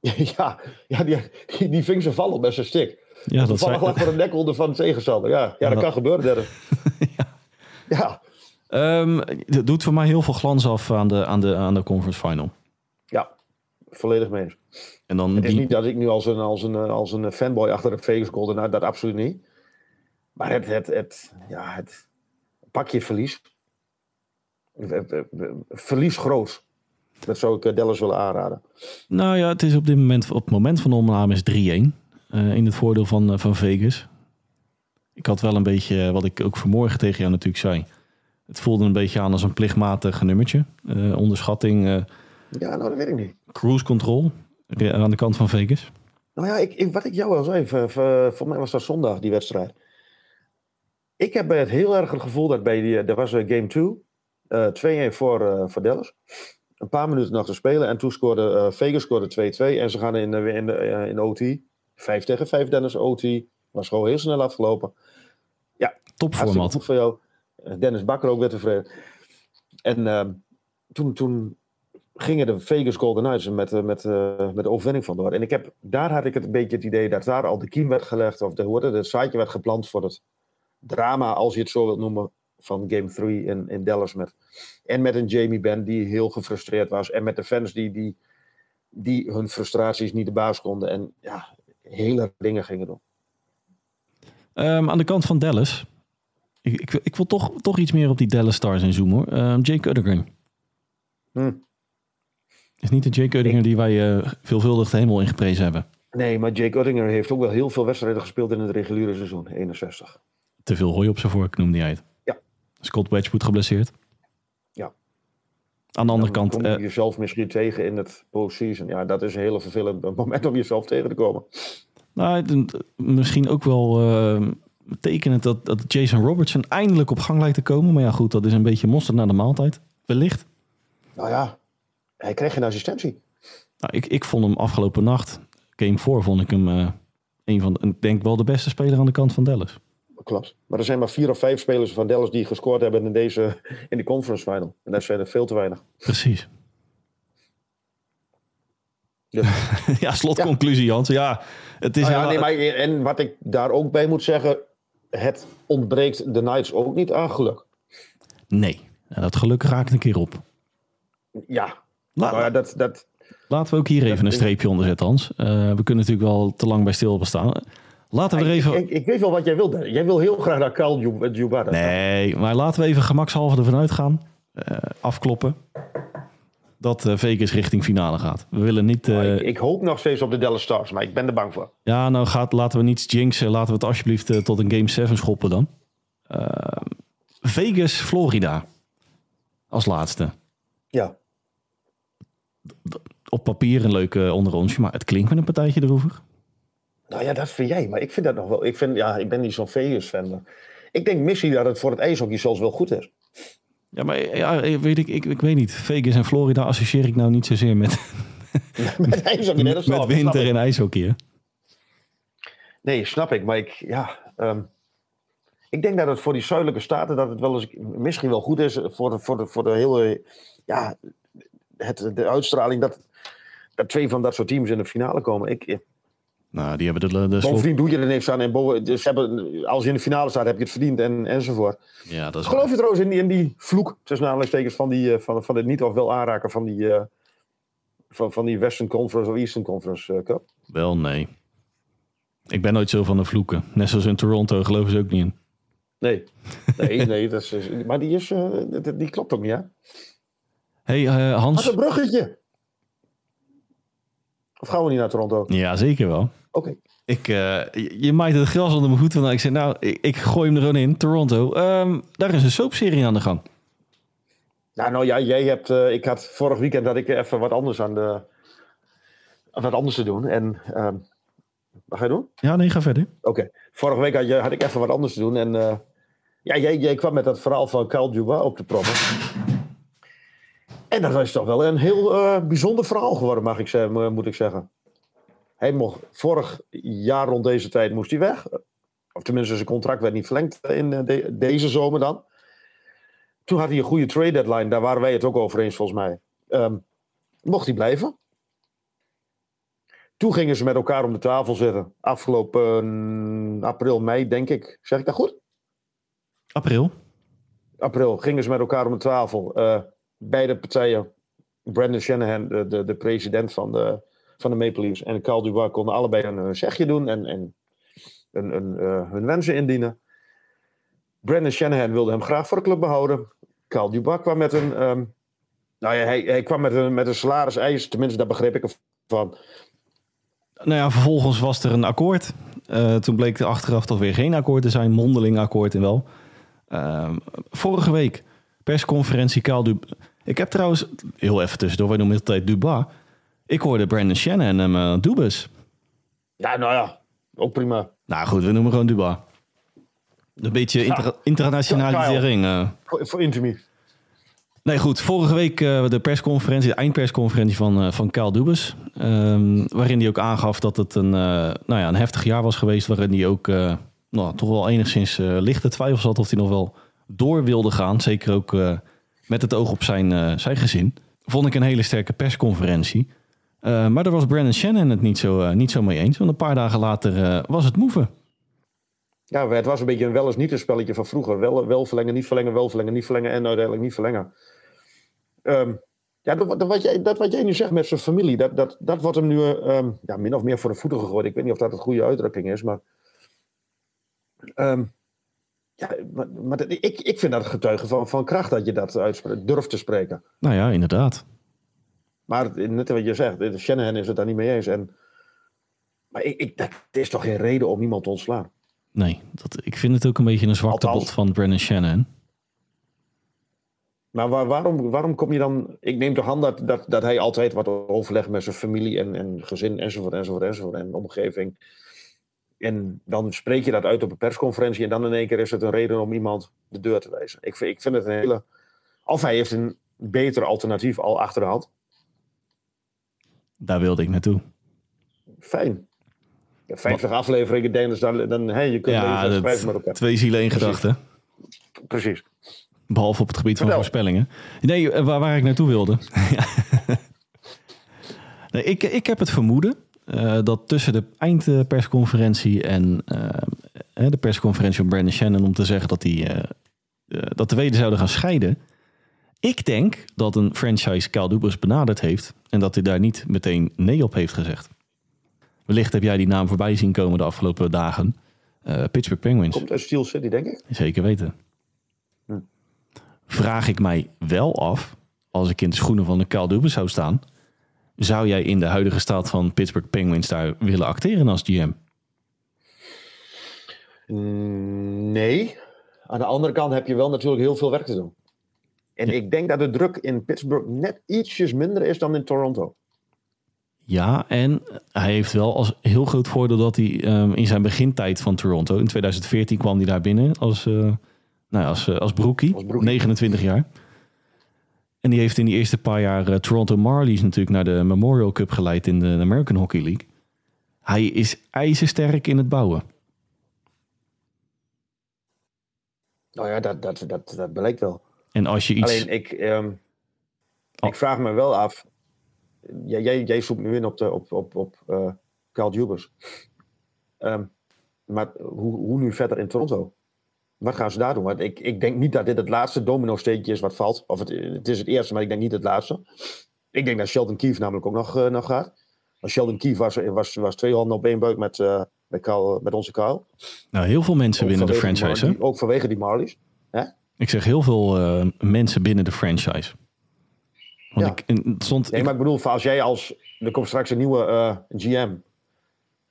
Ja, ja die, die, ving ze vallen met zijn stick. Ja, dat vallen lag voor de nekholder van de tegenstander. Ja, ja, dat, kan gebeuren. ja. ja. Um, dat doet voor mij heel veel glans af aan de, aan de, aan de conference final. Ja, volledig mee eens. En dan het is niet dat ik nu als een, als een, als een fanboy achter de Vegas Golden, nou, dat absoluut niet. Maar het, het, het, ja, het pakje verlies. Verlies groot. Dat zou ik Dallas willen aanraden. Nou ja, het is op dit moment, op het moment van de opname is 3-1. Uh, in het voordeel van, uh, van Vegas. Ik had wel een beetje, wat ik ook vanmorgen tegen jou natuurlijk zei. Het voelde een beetje aan als een plichtmatig nummertje. Uh, onderschatting. ja, nou dat weet ik niet. Cruise control aan de kant van Vegas. Nou ja, ik, ik, wat ik jou al zei, voor, mij was dat zondag die wedstrijd. Ik heb het heel erg het gevoel dat bij die, er was een game 2, uh, 2-1 voor, voor Dallas. Een paar minuten nog te spelen en toen scoorde uh, Vegas scoorde 2-2 en ze gaan in, uh, in, de, in OT. 5 tegen 5 Dennis OT. Was gewoon heel snel afgelopen. Ja, topformat. Goed voor jou. Dennis Bakker ook weer tevreden. En uh, toen, toen gingen de Vegas Golden Knights met, uh, met, uh, met de overwinning vandoor. En ik heb, daar had ik het een beetje het idee dat daar al de kiem werd gelegd, of de, hoe het, zaadje werd geplant voor het drama, als je het zo wilt noemen, van Game 3 in, in Dallas. Met, en met een Jamie Benn die heel gefrustreerd was. En met de fans die, die, die hun frustraties niet de baas konden. En ja, hele dingen gingen doen. Um, aan de kant van Dallas. Ik, ik, ik, wil toch, toch iets meer op die Dallas Stars inzoomen hoor. Um, Jake Uddergren. Hm. Is niet de Jake Uddinger die wij uh, veelvuldig de hemel ingeprezen hebben. Nee, maar Jake Uddinger heeft ook wel heel veel wedstrijden gespeeld in het reguliere seizoen, 61. Te veel hooi op zijn vork noemde hij het. Scott Wedgwood geblesseerd. Ja. Aan de andere Dan kant... kom je uh, jezelf misschien tegen in het postseason. Ja, dat is een hele vervelend moment om jezelf tegen te komen. Nou, misschien ook wel uh, tekenend dat, dat Jason Robertson eindelijk op gang lijkt te komen. Maar ja, goed, dat is een beetje mosterd na de maaltijd. Wellicht. Nou ja, hij kreeg geen assistentie. Nou, ik, ik vond hem afgelopen nacht, game 4, vond ik hem uh, een van, de, ik denk wel de beste speler aan de kant van Dallas. Klopt. Maar er zijn maar vier of vijf spelers van Dallas die gescoord hebben in deze in de conference final. En dat zijn er veel te weinig. Precies. Dus, ja, slotconclusie, Hans. Ja, het is nou ja, nee, maar, en wat ik daar ook bij moet zeggen, het ontbreekt de Knights ook niet aan geluk. Nee, dat geluk raakt een keer op. Ja, maar dat, dat, Laten we ook hier even een streepje onder zetten, Hans. Eh, we kunnen natuurlijk wel te lang bij stilstaan. Laten we er even... ik, ik, ik weet wel wat jij wil. Jij wil heel graag naar Carl Ju- Jubara. Nee, maar laten we even gemakshalve ervan uitgaan. eh, afkloppen. Dat eh, Vegas richting finale gaat. We willen niet... eh, ik, ik hoop nog steeds op de Dallas Stars, maar ik ben er bang voor. Ja, nou gaat, laten we niets jinxen. Laten we het alsjeblieft eh, tot een Game 7 schoppen dan. Eh, Vegas, Florida. Als laatste. Ja. Op papier een leuke onderrondje, maar het klinkt met een partijtje erover. Nou ja, dat vind jij, maar ik vind dat nog wel. Ik, vind, ja, ik ben niet zo'n Vegas-fan. maar Ik denk misschien dat het voor het ijshockey zelfs wel goed is. Ja, maar ja, weet ik, ik, ik weet niet. Vegas en Florida associeer ik nou niet zozeer met, Met ijshockey, met winter en ijshockey. Hè? Nee, snap ik. Maar ik, ja, ehm, ik denk dat het voor die zuidelijke staten dat het wel eens misschien wel goed is voor de, voor de, voor de hele, ja, het, de uitstraling dat, dat twee van dat soort teams in de finale komen. Ik, Nou, die hebben de, de bovendien doe je er niks aan. En boven, dus hebben, als je in de finale staat, heb je het verdiend en, enzovoort. Ja, dat is Geloof je trouwens in die, in die vloek, tussen aanhalingstekens, van, die, eh, van, van het niet of wel aanraken van die, eh, van, van die Western Conference of Eastern Conference eh, Cup? wel nee. Ik ben nooit zo van de vloeken. Net zoals in Toronto geloven ze ook niet in. Nee, nee, nee dat is, maar die, is, eh, die, die klopt ook niet, hè? hey, eh, Hans. Had een bruggetje. Of gaan we niet naar Toronto? Ja, zeker wel. Oké. Ik, eh, je, maait het gras onder mijn voeten. Ik zei, nou, ik, ik gooi hem er gewoon in. Toronto. Ehm, daar is een soapserie aan de gang. Nou, nou ja, jij hebt. eh, ik had vorig weekend dat ik even wat anders aan de. Wat anders te doen. En. ehm, wat ga je doen? Ja, nee, ga verder. Oké. Vorige week had, je, had ik even wat anders te doen. En. eh, ja, jij, jij kwam met dat verhaal van Dubois op te proppen. En dat was toch wel een heel eh, bijzonder verhaal geworden, mag ik zeggen, moet ik zeggen. Hij mocht vorig jaar rond deze tijd moest hij weg. Of tenminste, zijn contract werd niet verlengd in eh, de- deze zomer dan. Toen had hij een goede trade deadline. Daar waren wij het ook over eens, volgens mij. Ehm, mocht hij blijven. Toen gingen ze met elkaar om de tafel zitten. Afgelopen eh, april, mei, denk ik. Zeg ik dat goed? April. april gingen ze met elkaar om de tafel. Eh, beide partijen, Brandon Shanahan, de, de, de president van de, van de Maple Leafs, en Carl Dubois konden allebei een, zegje doen en, en een, een, eh, hun wensen indienen. Brandon Shanahan wilde hem graag voor de club behouden. Carl Dubois kwam met een, ehm, nou ja, hij, hij kwam met een, met een salariseis, tenminste daar begreep ik ervan. Nou ja, vervolgens was er een akkoord. Eh, toen bleek er achteraf toch weer geen akkoord te zijn. Mondeling akkoord en wel. Ehm, vorige week, persconferentie Kaal Dub. Ik heb trouwens, heel even tussendoor, wij noemen het altijd Dubois. Ik hoorde Brandon Shannon en hem eh, Dubus. Ja, nou ja, ook prima. Nou goed, we noemen gewoon Dubois. Een beetje inter internationalisering. Uh. Voor, voor Intimi. Nee, goed. Vorige week uh, de persconferentie, de eindpersconferentie van, uh, van Kyle Dubus. Um, waarin hij ook aangaf dat het een, uh, nou ja, een heftig jaar was geweest. Waarin hij ook nou, toch wel enigszins lichte twijfels had of hij nog wel door wilde gaan. Zeker ook met het oog op zijn, zijn gezin. Vond ik een hele sterke persconferentie. maar daar was Brandon Shannon het niet zo, niet zo mee eens. Want een paar dagen later was het moeven. Ja, het was een beetje een wel eens niet een spelletje van vroeger. Wel, wel verlengen, niet verlengen, wel verlengen, niet verlengen en uiteindelijk niet verlengen. Um, ja, dat, dat, wat jij, dat wat jij nu zegt met zijn familie, dat, dat, dat wordt hem nu um, ja, min of meer voor de voeten gegooid. Ik weet niet of dat een goede uitdrukking is, maar. Um, ja, maar, maar ik, ik vind dat een getuige van, van kracht dat je dat uitspreekt, durft te spreken. Nou ja, inderdaad. Maar net wat je zegt, Shanahan is het daar niet mee eens. En, maar ik, ik, dat is toch geen reden om iemand te ontslaan? Nee, dat, ik vind het ook een beetje een zwakte bot van Brennan Shannon. Maar waar, waarom, waarom kom je dan... Ik neem toch aan dat, dat, dat hij altijd wat overlegt met zijn familie en, en gezin enzovoort, enzovoort, enzovoort en omgeving. En dan spreek je dat uit op een persconferentie en dan in één keer is het een reden om iemand de deur te wijzen. Ik, ik vind het een hele... Of hij heeft een beter alternatief al achter de hand. Daar wilde ik naartoe. Fijn. Ja, 50 Wat? afleveringen, Dennis, dan, dan hey, je kunt ja, leven met elkaar. Twee zielen, één gedachte. Precies. Behalve op het gebied van voorspellingen. Nee, eh, waar, waar ik naartoe wilde. nee, ik, ik heb het vermoeden uh, dat tussen de eindpersconferentie en uh, de persconferentie van Brandon Shannon om te zeggen dat, die, dat de Weden zouden gaan scheiden. Ik denk dat een franchise Kyle Dubas benaderd heeft en dat hij daar niet meteen nee op heeft gezegd. Wellicht heb jij die naam voorbij zien komen de afgelopen dagen. Pittsburgh Penguins. Komt uit Steel City, denk ik. Zeker weten vraag ik mij wel af, als ik in de schoenen van de Kyle Dubas zou staan, zou jij in de huidige staat van Pittsburgh Penguins daar willen acteren als GM? Mm, nee. Aan de andere kant heb je wel natuurlijk heel veel werk te doen. En ik denk dat de druk in Pittsburgh net ietsjes minder is dan in Toronto. Ja, en hij heeft wel als heel groot voordeel dat hij um, in zijn begintijd van Toronto, in 2014 kwam hij daar binnen als, uh, nou, als, eh, als broekie, 29 jaar. En die heeft in die eerste paar jaar uh, Toronto Marlies natuurlijk naar de Memorial Cup geleid in de American Hockey League. Hij is ijzersterk in het bouwen. Nou ja, dat, dat, dat, dat blijkt wel. En als je iets... Alleen, ik, um, ik vraag me wel af... Jij, jij, jij zoekt nu in op, de, op, op, op uh, Carl Jubers. Um, maar hoe, hoe nu verder in Toronto? Wat gaan ze daar doen? Want ik, ik denk niet dat dit het laatste domino-steentje is wat valt. Of het, het is het eerste, maar ik denk niet het laatste. Ik denk dat Sheldon Keefe namelijk ook nog, uh, nog gaat. Want Sheldon Keefe was, was, was twee handen op één buik met, uh, met, Carl, met onze Carl. Nou, heel veel mensen ook binnen de franchise, hè? Ook vanwege die Marlies. Hè? Ik zeg heel veel uh, mensen binnen de franchise. Want ja. ik, stond, nee, maar ik bedoel, als jij als... Er komt straks een nieuwe GM.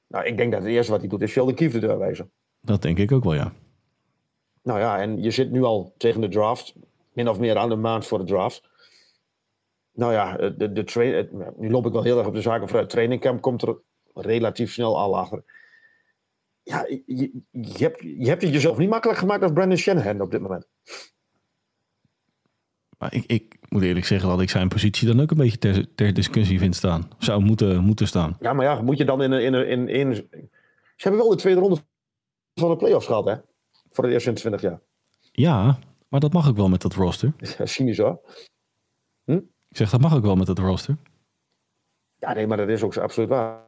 Nou, ik denk dat het eerste wat hij doet is Sheldon Keefe de deur wijzen. Dat denk ik ook wel, ja. Nou ja, en je zit nu al tegen de draft. Min of meer aan de maand voor de draft. Nou ja, de, de train, nu loop ik wel heel erg op de zaken vooruit. Trainingcamp komt er relatief snel al achter. Ja, je, je, hebt, je hebt het jezelf niet makkelijk gemaakt als Brandon Shanahan op dit moment. Maar ik, ik moet eerlijk zeggen dat ik zijn positie dan ook een beetje ter, ter discussie vind staan. Zou moeten, moeten staan. Ja, maar ja, moet je dan in een... In, in, in, ze hebben wel de tweede ronde van de playoffs gehad, hè? Voor het eerst in 20 jaar. Ja, maar dat mag ook wel met dat roster. Ja, cynisch hoor. Hm? Ik zeg, dat mag ook wel met dat roster. Ja, nee, maar dat is ook absoluut waar.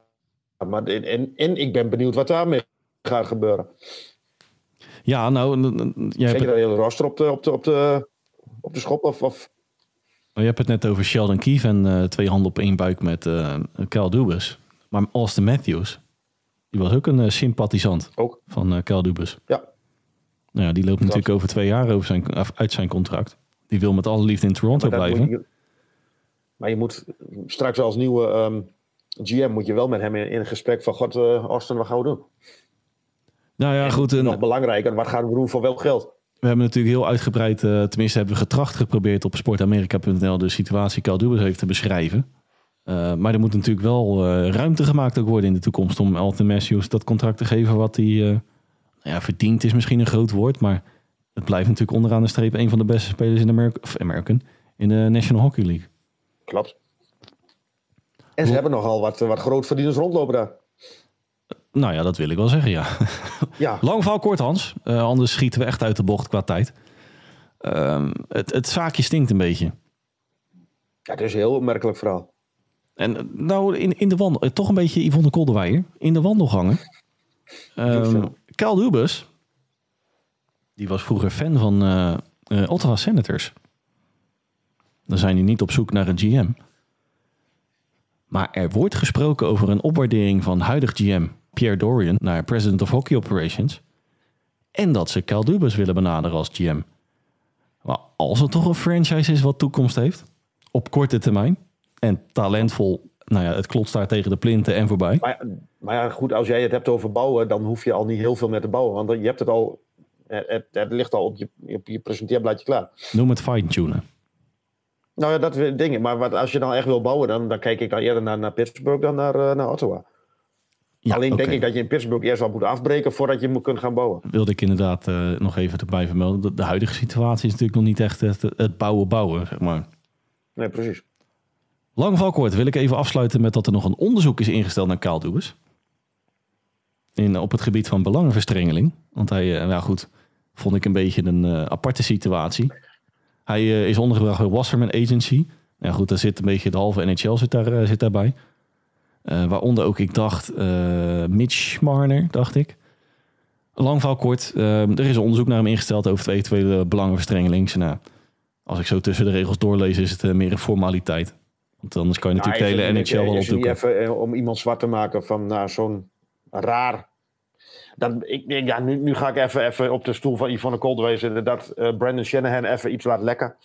Maar, en, en ik ben benieuwd wat daarmee gaat gebeuren. Ja, nou... Jij Zeker dat hele roster op de, op de, op de, op de schop of... of... Nou, je hebt het net over Sheldon Keefe en uh, twee handen op één buik met uh, Kyle Dubas. Maar Austin Matthews, die was ook een uh, sympathisant ook. van uh, Kyle Dubas. Ja, nou ja, die loopt natuurlijk over twee jaar over zijn, uit zijn contract. Die wil met alle liefde in Toronto blijven. maar je moet straks als nieuwe um, GM moet je wel met hem in, in gesprek van God, uh, Austin, wat gaan we doen? Nou ja, goed. En, nog belangrijker, wat gaan we doen voor welk geld? We hebben natuurlijk heel uitgebreid, uh, tenminste hebben we getracht geprobeerd op sportamerika.nl de situatie Caldubus heeft te beschrijven. Uh, maar er moet natuurlijk wel ruimte gemaakt ook worden in de toekomst om Alton Matthews dat contract te geven wat hij ja, verdiend is misschien een groot woord, maar het blijft natuurlijk onderaan de streep een van de beste spelers in de American, of American in de National Hockey League. Klopt. En ze hebben nogal wat, wat grootverdieners rondlopen daar. Nou ja, dat wil ik wel zeggen, ja. Ja, Lang verhaal kort, Hans. Eh, anders schieten we echt uit de bocht qua tijd. Ehm, het, het zaakje stinkt een beetje. ja het is een heel opmerkelijk verhaal. En eh, nou, in, in de wandel, eh, toch een beetje Yvonne Kolderweijer. In de wandelgangen. Um, Kyle Dubas, die was vroeger fan van eh eh, Ottawa Senators. Dan zijn die niet op zoek naar een GM. Maar er wordt gesproken over een opwaardering van huidig GM Pierre Dorian naar President of Hockey Operations. En dat ze Kyle Dubas willen benaderen als GM. Maar als het toch een franchise is wat toekomst heeft, op korte termijn, en talentvol, nou ja, het klotst daar tegen de plinten en voorbij. Maar, ja, maar ja, goed, als jij het hebt over bouwen, dan hoef je al niet heel veel meer te bouwen. Want je hebt het al, het, het, ligt al op je, op je presenteerbladje klaar. Noem het fine-tunen. Nou ja, dat weer dingen. Maar wat, als je dan echt wil bouwen, dan, dan kijk ik dan eerder naar, naar Pittsburgh dan naar, eh, naar Ottawa. Ja, Alleen denk ik dat je in Pittsburgh eerst wel moet afbreken voordat je moet kunt gaan bouwen. wilde ik inderdaad eh, nog even erbij vermelden. De, de huidige situatie is natuurlijk nog niet echt het, het bouwen bouwen, zeg maar. Nee, precies. Lang val kort wil ik even afsluiten met dat er nog een onderzoek is ingesteld naar Kaal Dubas. In, op het gebied van belangenverstrengeling. Want hij, eh, nou goed, vond ik een beetje een eh, aparte situatie. Hij eh, is ondergebracht bij Wasserman Agency. Ja goed, daar zit een beetje de halve NHL zit, daar, zit daarbij. Waaronder ook, ik dacht, Mitch Marner, dacht ik. Lang verhaal kort. er is een onderzoek naar hem ingesteld over het eventuele belangenverstrengeling. Nou, als ik zo tussen de regels doorlees, is het meer een formaliteit. Want anders kan je natuurlijk Nou, de hele het NHL wel opdoeken. even eh, om iemand zwart te maken van nou, zo'n raar. Dat, ik, ja, nu, nu ga ik even, even op de stoel van Yvonne Coldway zitten. Dat eh, Brandon Shanahan even iets laat lekken.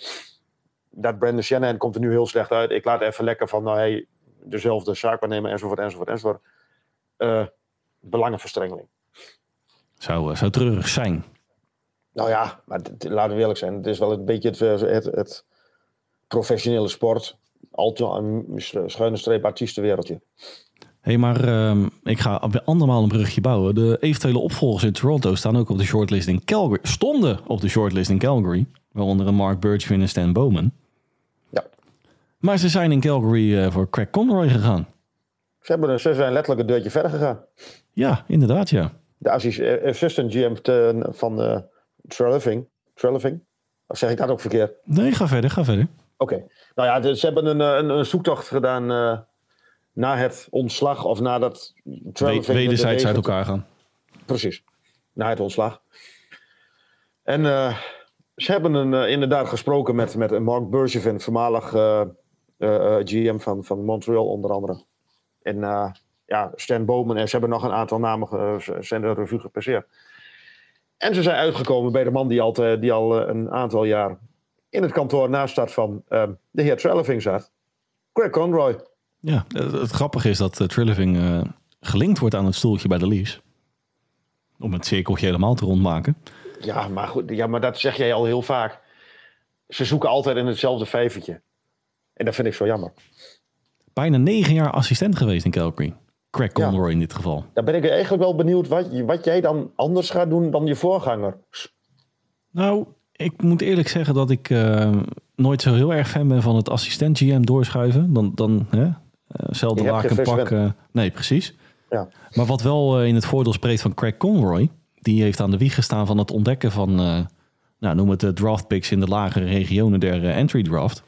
Dat Brandon Shanahan komt er nu heel slecht uit. Ik laat even lekker van nou, hey, dezelfde zaakwaarnemer enzovoort enzovoort enzovoort. Eh, belangenverstrengeling. Zou, zou treurig zijn. Nou ja, maar laten we eerlijk zijn. Het is wel een beetje het, het, het professionele sport. Altijd een schuine streep artiestenwereldje. Hé, hey, maar ehm, ik ga weer andermaal een brugje bouwen. De eventuele opvolgers in Toronto staan ook op de shortlist in Calgary. Stonden op de shortlist in Calgary. Waaronder een Mark Bergevin en Stan Bowman. Ja. Maar ze zijn in Calgary eh, voor Craig Conroy gegaan. Ze, hebben, ze zijn letterlijk een deurtje verder gegaan. Ja, inderdaad, ja. De eh, assistant GM te- van Treleving. Treleving? Of zeg ik dat ook verkeerd? Nee, ga verder, ga verder. Oké. Nou ja, dus ze hebben een, eh, een, een zoektocht gedaan eh, na het ontslag. Of nadat We, Treleving... wederzijds de- uit elkaar gaan. Precies. Na het ontslag. En eh, ze hebben een, inderdaad gesproken met, met Mark Bergevin, voormalig GM van, van Montreal onder andere. En ja, Stan Bowman. En ze hebben nog een aantal namen zijn de revue gepasseerd. En ze zijn uitgekomen bij de man die al, die al een aantal jaar in het kantoor naast staat van eh, de heer Treleving zat. Craig Conroy. Ja, het, het grappige is dat uh, gelinkt wordt aan het stoeltje bij de Leafs. Om het cirkeltje helemaal te rondmaken. Ja maar, goed, ja, maar dat zeg jij al heel vaak. Ze zoeken altijd in hetzelfde vijvertje. En dat vind ik zo jammer. Bijna negen jaar assistent geweest in Calgary. Craig Ja. Conroy in dit geval. Dan ben ik eigenlijk wel benieuwd wat, wat jij dan anders gaat doen dan je voorganger. Nou, ik moet eerlijk zeggen dat ik eh, nooit zo heel erg fan ben van het assistent GM doorschuiven. Dan, dan hè, eh, zelden laken geen pak. eh, nee, precies. Ja. Maar wat wel eh, in het voordeel spreekt van Craig Conroy. Die heeft aan de wieg gestaan van het ontdekken van, nou, noem het de draft picks in de lagere regionen der entry draft.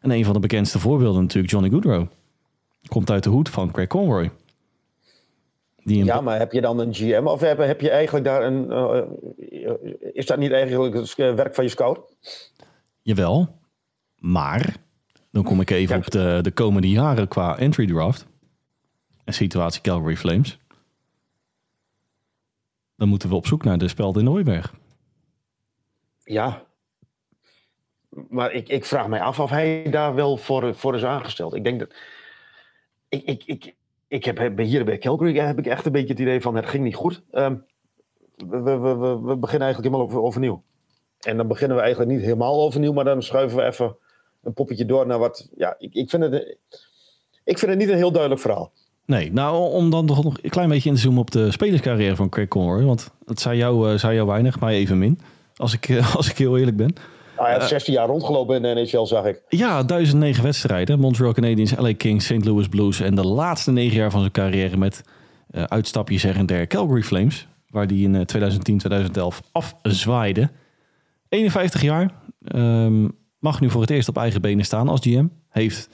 En een van de bekendste voorbeelden natuurlijk Johnny Goodrow. Komt uit de hoed van Craig Conroy. Die Ja, maar heb je dan een GM of heb, heb je eigenlijk daar een. eh, eh, is dat niet eigenlijk het werk van je scout? Jawel, maar dan kom ik even Ja. op de, de komende jaren qua entry draft. En situatie Calgary Flames. Dan moeten we op zoek naar de speld in Nooiberg. Ja. Maar ik, ik vraag mij af of hij daar wel voor, voor is aangesteld. Ik denk dat. Ik, ik, ik, ik heb bij- hier bij Calgary heb ik echt een beetje het idee van het ging niet goed. Ehm, we, we, we, beginnen eigenlijk helemaal over, overnieuw. En dan beginnen we eigenlijk niet helemaal overnieuw, maar dan schuiven we even een poppetje door naar wat. Ja, ik, ik, vind, het, ik vind het niet een heel duidelijk verhaal. Nee, nou om dan nog een klein beetje in te zoomen op de spelerscarrière van Craig Conroy. Want het zei jou, uh, zei jou weinig, maar even min. Als ik, als ik heel eerlijk ben. Hij heeft 16 jaar rondgelopen in de NHL, zag ik. Ja, 1009 wedstrijden. Montreal Canadiens, LA Kings, St. Louis Blues. En de laatste negen jaar van zijn carrière met uh, uitstapjes her en der Calgary Flames. Waar die in 2010, 2011 afzwaaide. 51 jaar. Um, mag nu voor het eerst op eigen benen staan als GM. Heeft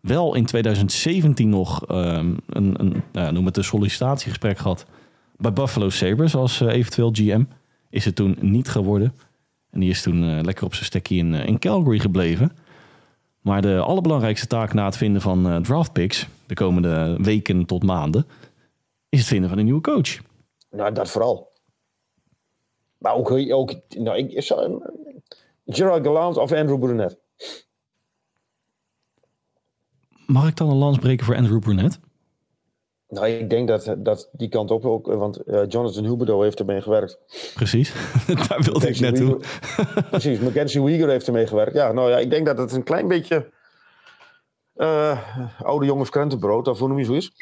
wel in 2017 nog um, een, een nou, noem het een sollicitatiegesprek gehad bij Buffalo Sabres als uh, eventueel GM. Is het toen niet geworden. En die is toen uh, lekker op zijn stekje in, uh, in Calgary gebleven. Maar de allerbelangrijkste taak na het vinden van draft picks, de komende weken tot maanden, is het vinden van een nieuwe coach. Nou, dat vooral. Maar ook, ook nou, ik, Gerard Gallant of Andrew Brunet. Mag ik dan een lans breken voor Andrew Brunet? Nou, ik denk dat, dat die kant op ook, want uh, Jonathan Huberdeau heeft ermee gewerkt. Precies, daar wilde ik naartoe. Precies, Mackenzie Weegar heeft ermee gewerkt. Ja, nou ja, ik denk dat het een klein beetje uh, oude jongens krentenbrood, of hoe noem je zo is.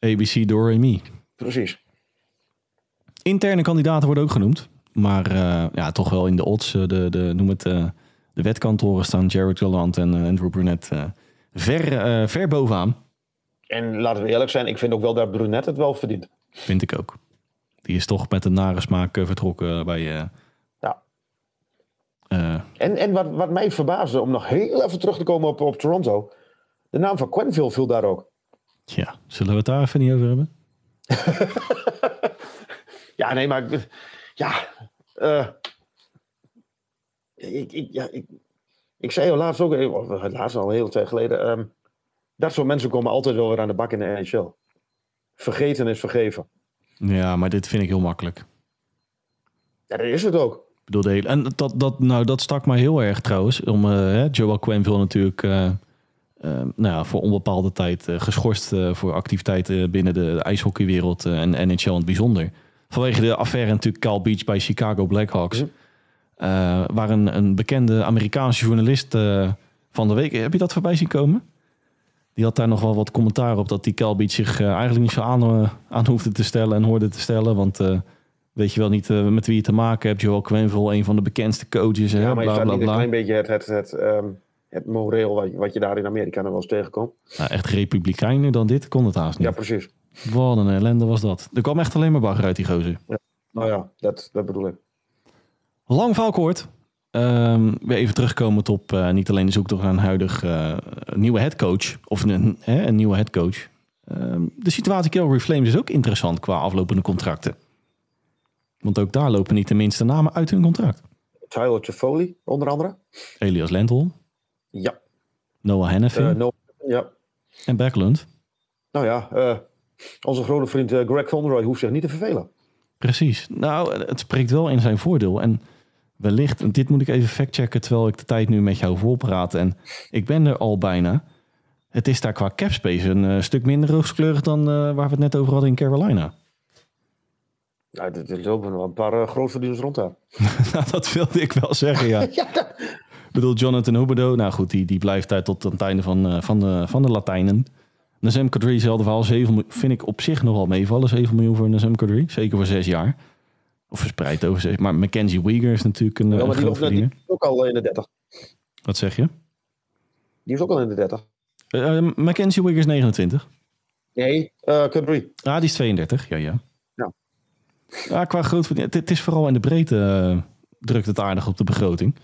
ABC Doremi. Precies. Interne kandidaten worden ook genoemd. Maar uh, ja, toch wel in de odds, de, de, noem het, de wetkantoren staan Jared Gallant en Andrew Brunet ver, ver bovenaan. En laten we eerlijk zijn, ik vind ook wel dat Brunet het wel verdient. Vind ik ook. Die is toch met een nare smaak vertrokken bij... Uh, ja. Uh, en en wat, wat mij verbaasde, om nog heel even terug te komen op, op Toronto. De naam van Quenville viel daar ook. Ja, zullen we het daar even niet over hebben? ja, nee, maar... Ja, uh, ik, ik, ja, ik, ik zei al laatst ook, laatst al een hele tijd geleden... Um, dat soort mensen komen altijd wel weer aan de bak in de NHL. Vergeten is vergeven. Ja, maar dit vind ik heel makkelijk. Ja, dat is het ook. Ik bedoel, de hele, en dat, dat, nou, dat stak mij heel erg trouwens. Om, uh, Joel Quenville natuurlijk uh, uh, nou ja, voor onbepaalde tijd geschorst voor activiteiten binnen de ijshockeywereld en NHL in het bijzonder. Vanwege de affaire natuurlijk Cal Beach bij Chicago Blackhawks. Mm waar een, een bekende Amerikaanse journalist van de week... Heb je dat voorbij zien komen? Die had daar nog wel wat commentaar op dat die Calbeat zich uh, eigenlijk niet zo aan, uh, aan hoefde te stellen en hoorde te stellen. Want uh, weet je wel niet met wie je te maken hebt. Joel Quenville, een van de bekendste coaches. Ja, hè, maar bla, is dat bla, bla. een klein beetje het, het, het, um, het moreel wat, wat je daar in Amerika nog wel eens tegenkomt? Nou, echt republikeiner dan dit kon het haast niet. Ja, precies. Wat een ellende was dat. Er kwam echt alleen maar bagger uit die gozer. Ja. Nou ja, dat, dat bedoel ik. Lang verhaal kort. Um, weer even terugkomen op uh, niet alleen de zoektocht naar een huidig uh, nieuwe headcoach. Of een, hè, een nieuwe headcoach. Um, de situatie Calgary Flames is ook interessant qua aflopende contracten. Want ook daar lopen niet de minste namen uit hun contract. Tyler Toffoli, onder andere. Elias Lentholm. Ja. Noah Hennefin. Uh, ja. En Backlund. Nou ja, onze grote vriend Greg Conroy hoeft zich niet te vervelen. Precies. Nou, het spreekt wel in zijn voordeel. En wellicht, en dit moet ik even factchecken terwijl ik de tijd nu met jou volpraat. En ik ben er al bijna. Het is daar qua capspace een uh, stuk minder rooskleurig dan uh, waar we het net over hadden in Carolina. Ja, er lopen nog een paar uh, grootverdieners rond daar. nou, dat wilde ik wel zeggen, ja. ja. Ik bedoel, Jonathan Huberdeau, nou goed, die, die blijft daar tot het einde van, van, de, van de Latijnen. Nazem Kadri, hetzelfde verhaal, 7, vind ik op zich nogal meevallen. 7 miljoen voor Nazem Kadri, zeker voor 6 jaar. Of verspreid over zes. Maar Mackenzie Weegar is natuurlijk een, ja, maar een die, groot die, is ook al in de 30. Wat zeg je? Die is ook al in de 30. Uh, Mackenzie Weegar is 29. Nee, uh. Ah, die is 32. Ja, ja. Ja. ja qua groot het, het is vooral in de breedte uh, drukt het aardig op de begroting. Uh,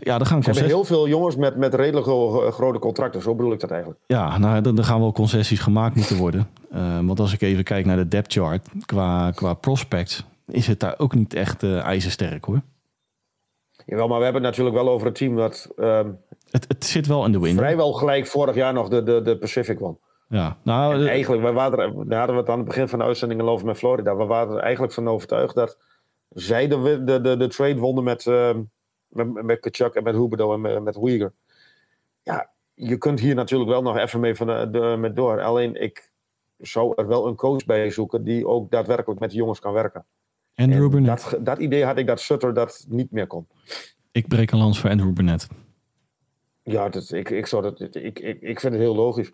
ja, dan gaan Ze hebben heel veel jongens met, met redelijk grote contracten. Zo bedoel ik dat eigenlijk. Ja, nou, dan, dan gaan wel concessies gemaakt moeten worden. Uh, want als ik even kijk naar de depth chart qua, qua prospects, is het daar ook niet echt uh, ijzersterk hoor. Jawel, maar we hebben het natuurlijk wel over een team dat... Um, het, het zit wel in de win. Vrijwel gelijk vorig jaar nog de, de, de Pacific won. Ja, nou... En eigenlijk, we waren er, daar hadden we het aan het begin van de uitzending over met Florida. We waren er eigenlijk van overtuigd dat zij de, de, de, de trade wonnen met, uh, met, met Kachuk en met Huberdo en met, met Uyghur. Ja, je kunt hier natuurlijk wel nog even mee van de, de, met door. Alleen ik zou er wel een coach bij zoeken die ook daadwerkelijk met de jongens kan werken. Andrew en dat, dat, idee had ik dat Sutter dat niet meer kon. Ik breek een lans voor Andrew Burnett. Ja, dat, ik, ik, zou dat, ik, ik, ik vind het heel logisch.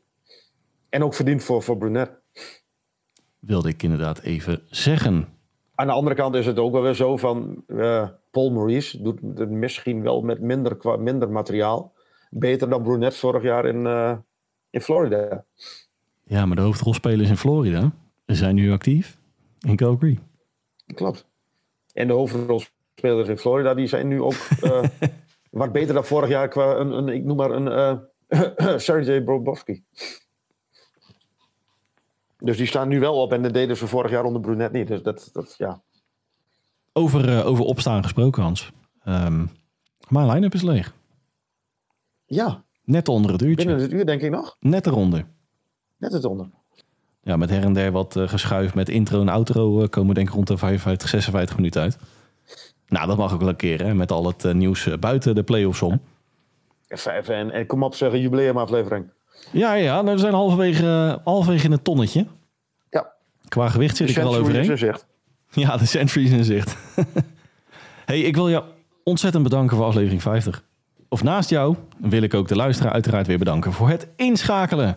En ook verdiend voor, voor Brunet. Wilde ik inderdaad even zeggen. Aan de andere kant is het ook wel weer zo van uh, Paul Maurice doet het misschien wel met minder, minder materiaal. Beter dan Brunet vorig jaar in, uh, in Florida. Ja, maar de hoofdrolspelers in Florida zijn nu actief in Calgary. Klopt. En de hoofdrolspelers in Florida die zijn nu ook uh, wat beter dan vorig jaar qua een, een ik noem maar een uh, Sergej Bobrovsky. Dus die staan nu wel op en dat deden ze vorig jaar onder Brunet niet. Dus dat, dat ja. Over, uh, over opstaan gesproken, Hans. Um, mijn line-up is leeg. Ja. Net onder het uurtje. Binnen het uur denk ik nog? Net eronder. Net het onder. Ja, met her en der wat uh, geschuif met intro en outro uh, komen denk ik rond de 55, 56 minuten uit. Nou, dat mag ook wel een keer, hè, met al het uh, nieuws buiten de play-offs om. Even, en, en kom op zeggen, jubileumaflevering. Ja, ja, nou, we zijn halverwege, halverwege in het tonnetje. Ja. Qua gewicht zit de ik er al overheen. Ja, de centuries in zicht. hey, ik wil jou ontzettend bedanken voor aflevering 50. Of naast jou wil ik ook de luisteraar uiteraard weer bedanken voor het inschakelen.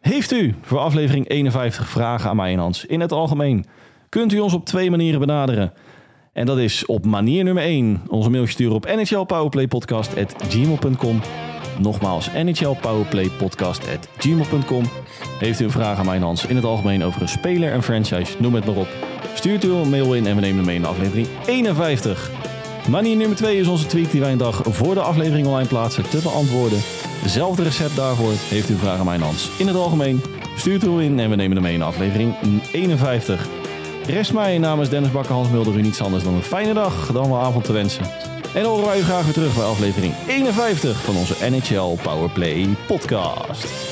Heeft u voor aflevering 51 vragen aan mij Hans in het algemeen? Kunt u ons op twee manieren benaderen. En dat is op manier nummer 1 onze mailtje sturen op nhlpowerplaypodcast.gmail.com Nogmaals, nhlpowerplaypodcast.gmail.com Heeft u een vraag aan mij Hans in het algemeen over een speler en franchise, noem het maar op. Stuurt u een mail in en we nemen hem mee in aflevering 51. Manier nummer 2 is onze tweet die wij een dag voor de aflevering online plaatsen te beantwoorden. Zelfde recept daarvoor. Heeft u vraag aan mij en Hans in het algemeen? Stuurt u in en we nemen hem mee in aflevering 51. Rest mij namens Dennis Bakker, Hans Mulder u niets anders dan een fijne dag, dan wel avond te wensen. En horen wij u graag weer terug bij aflevering 51 van onze NHL Powerplay podcast.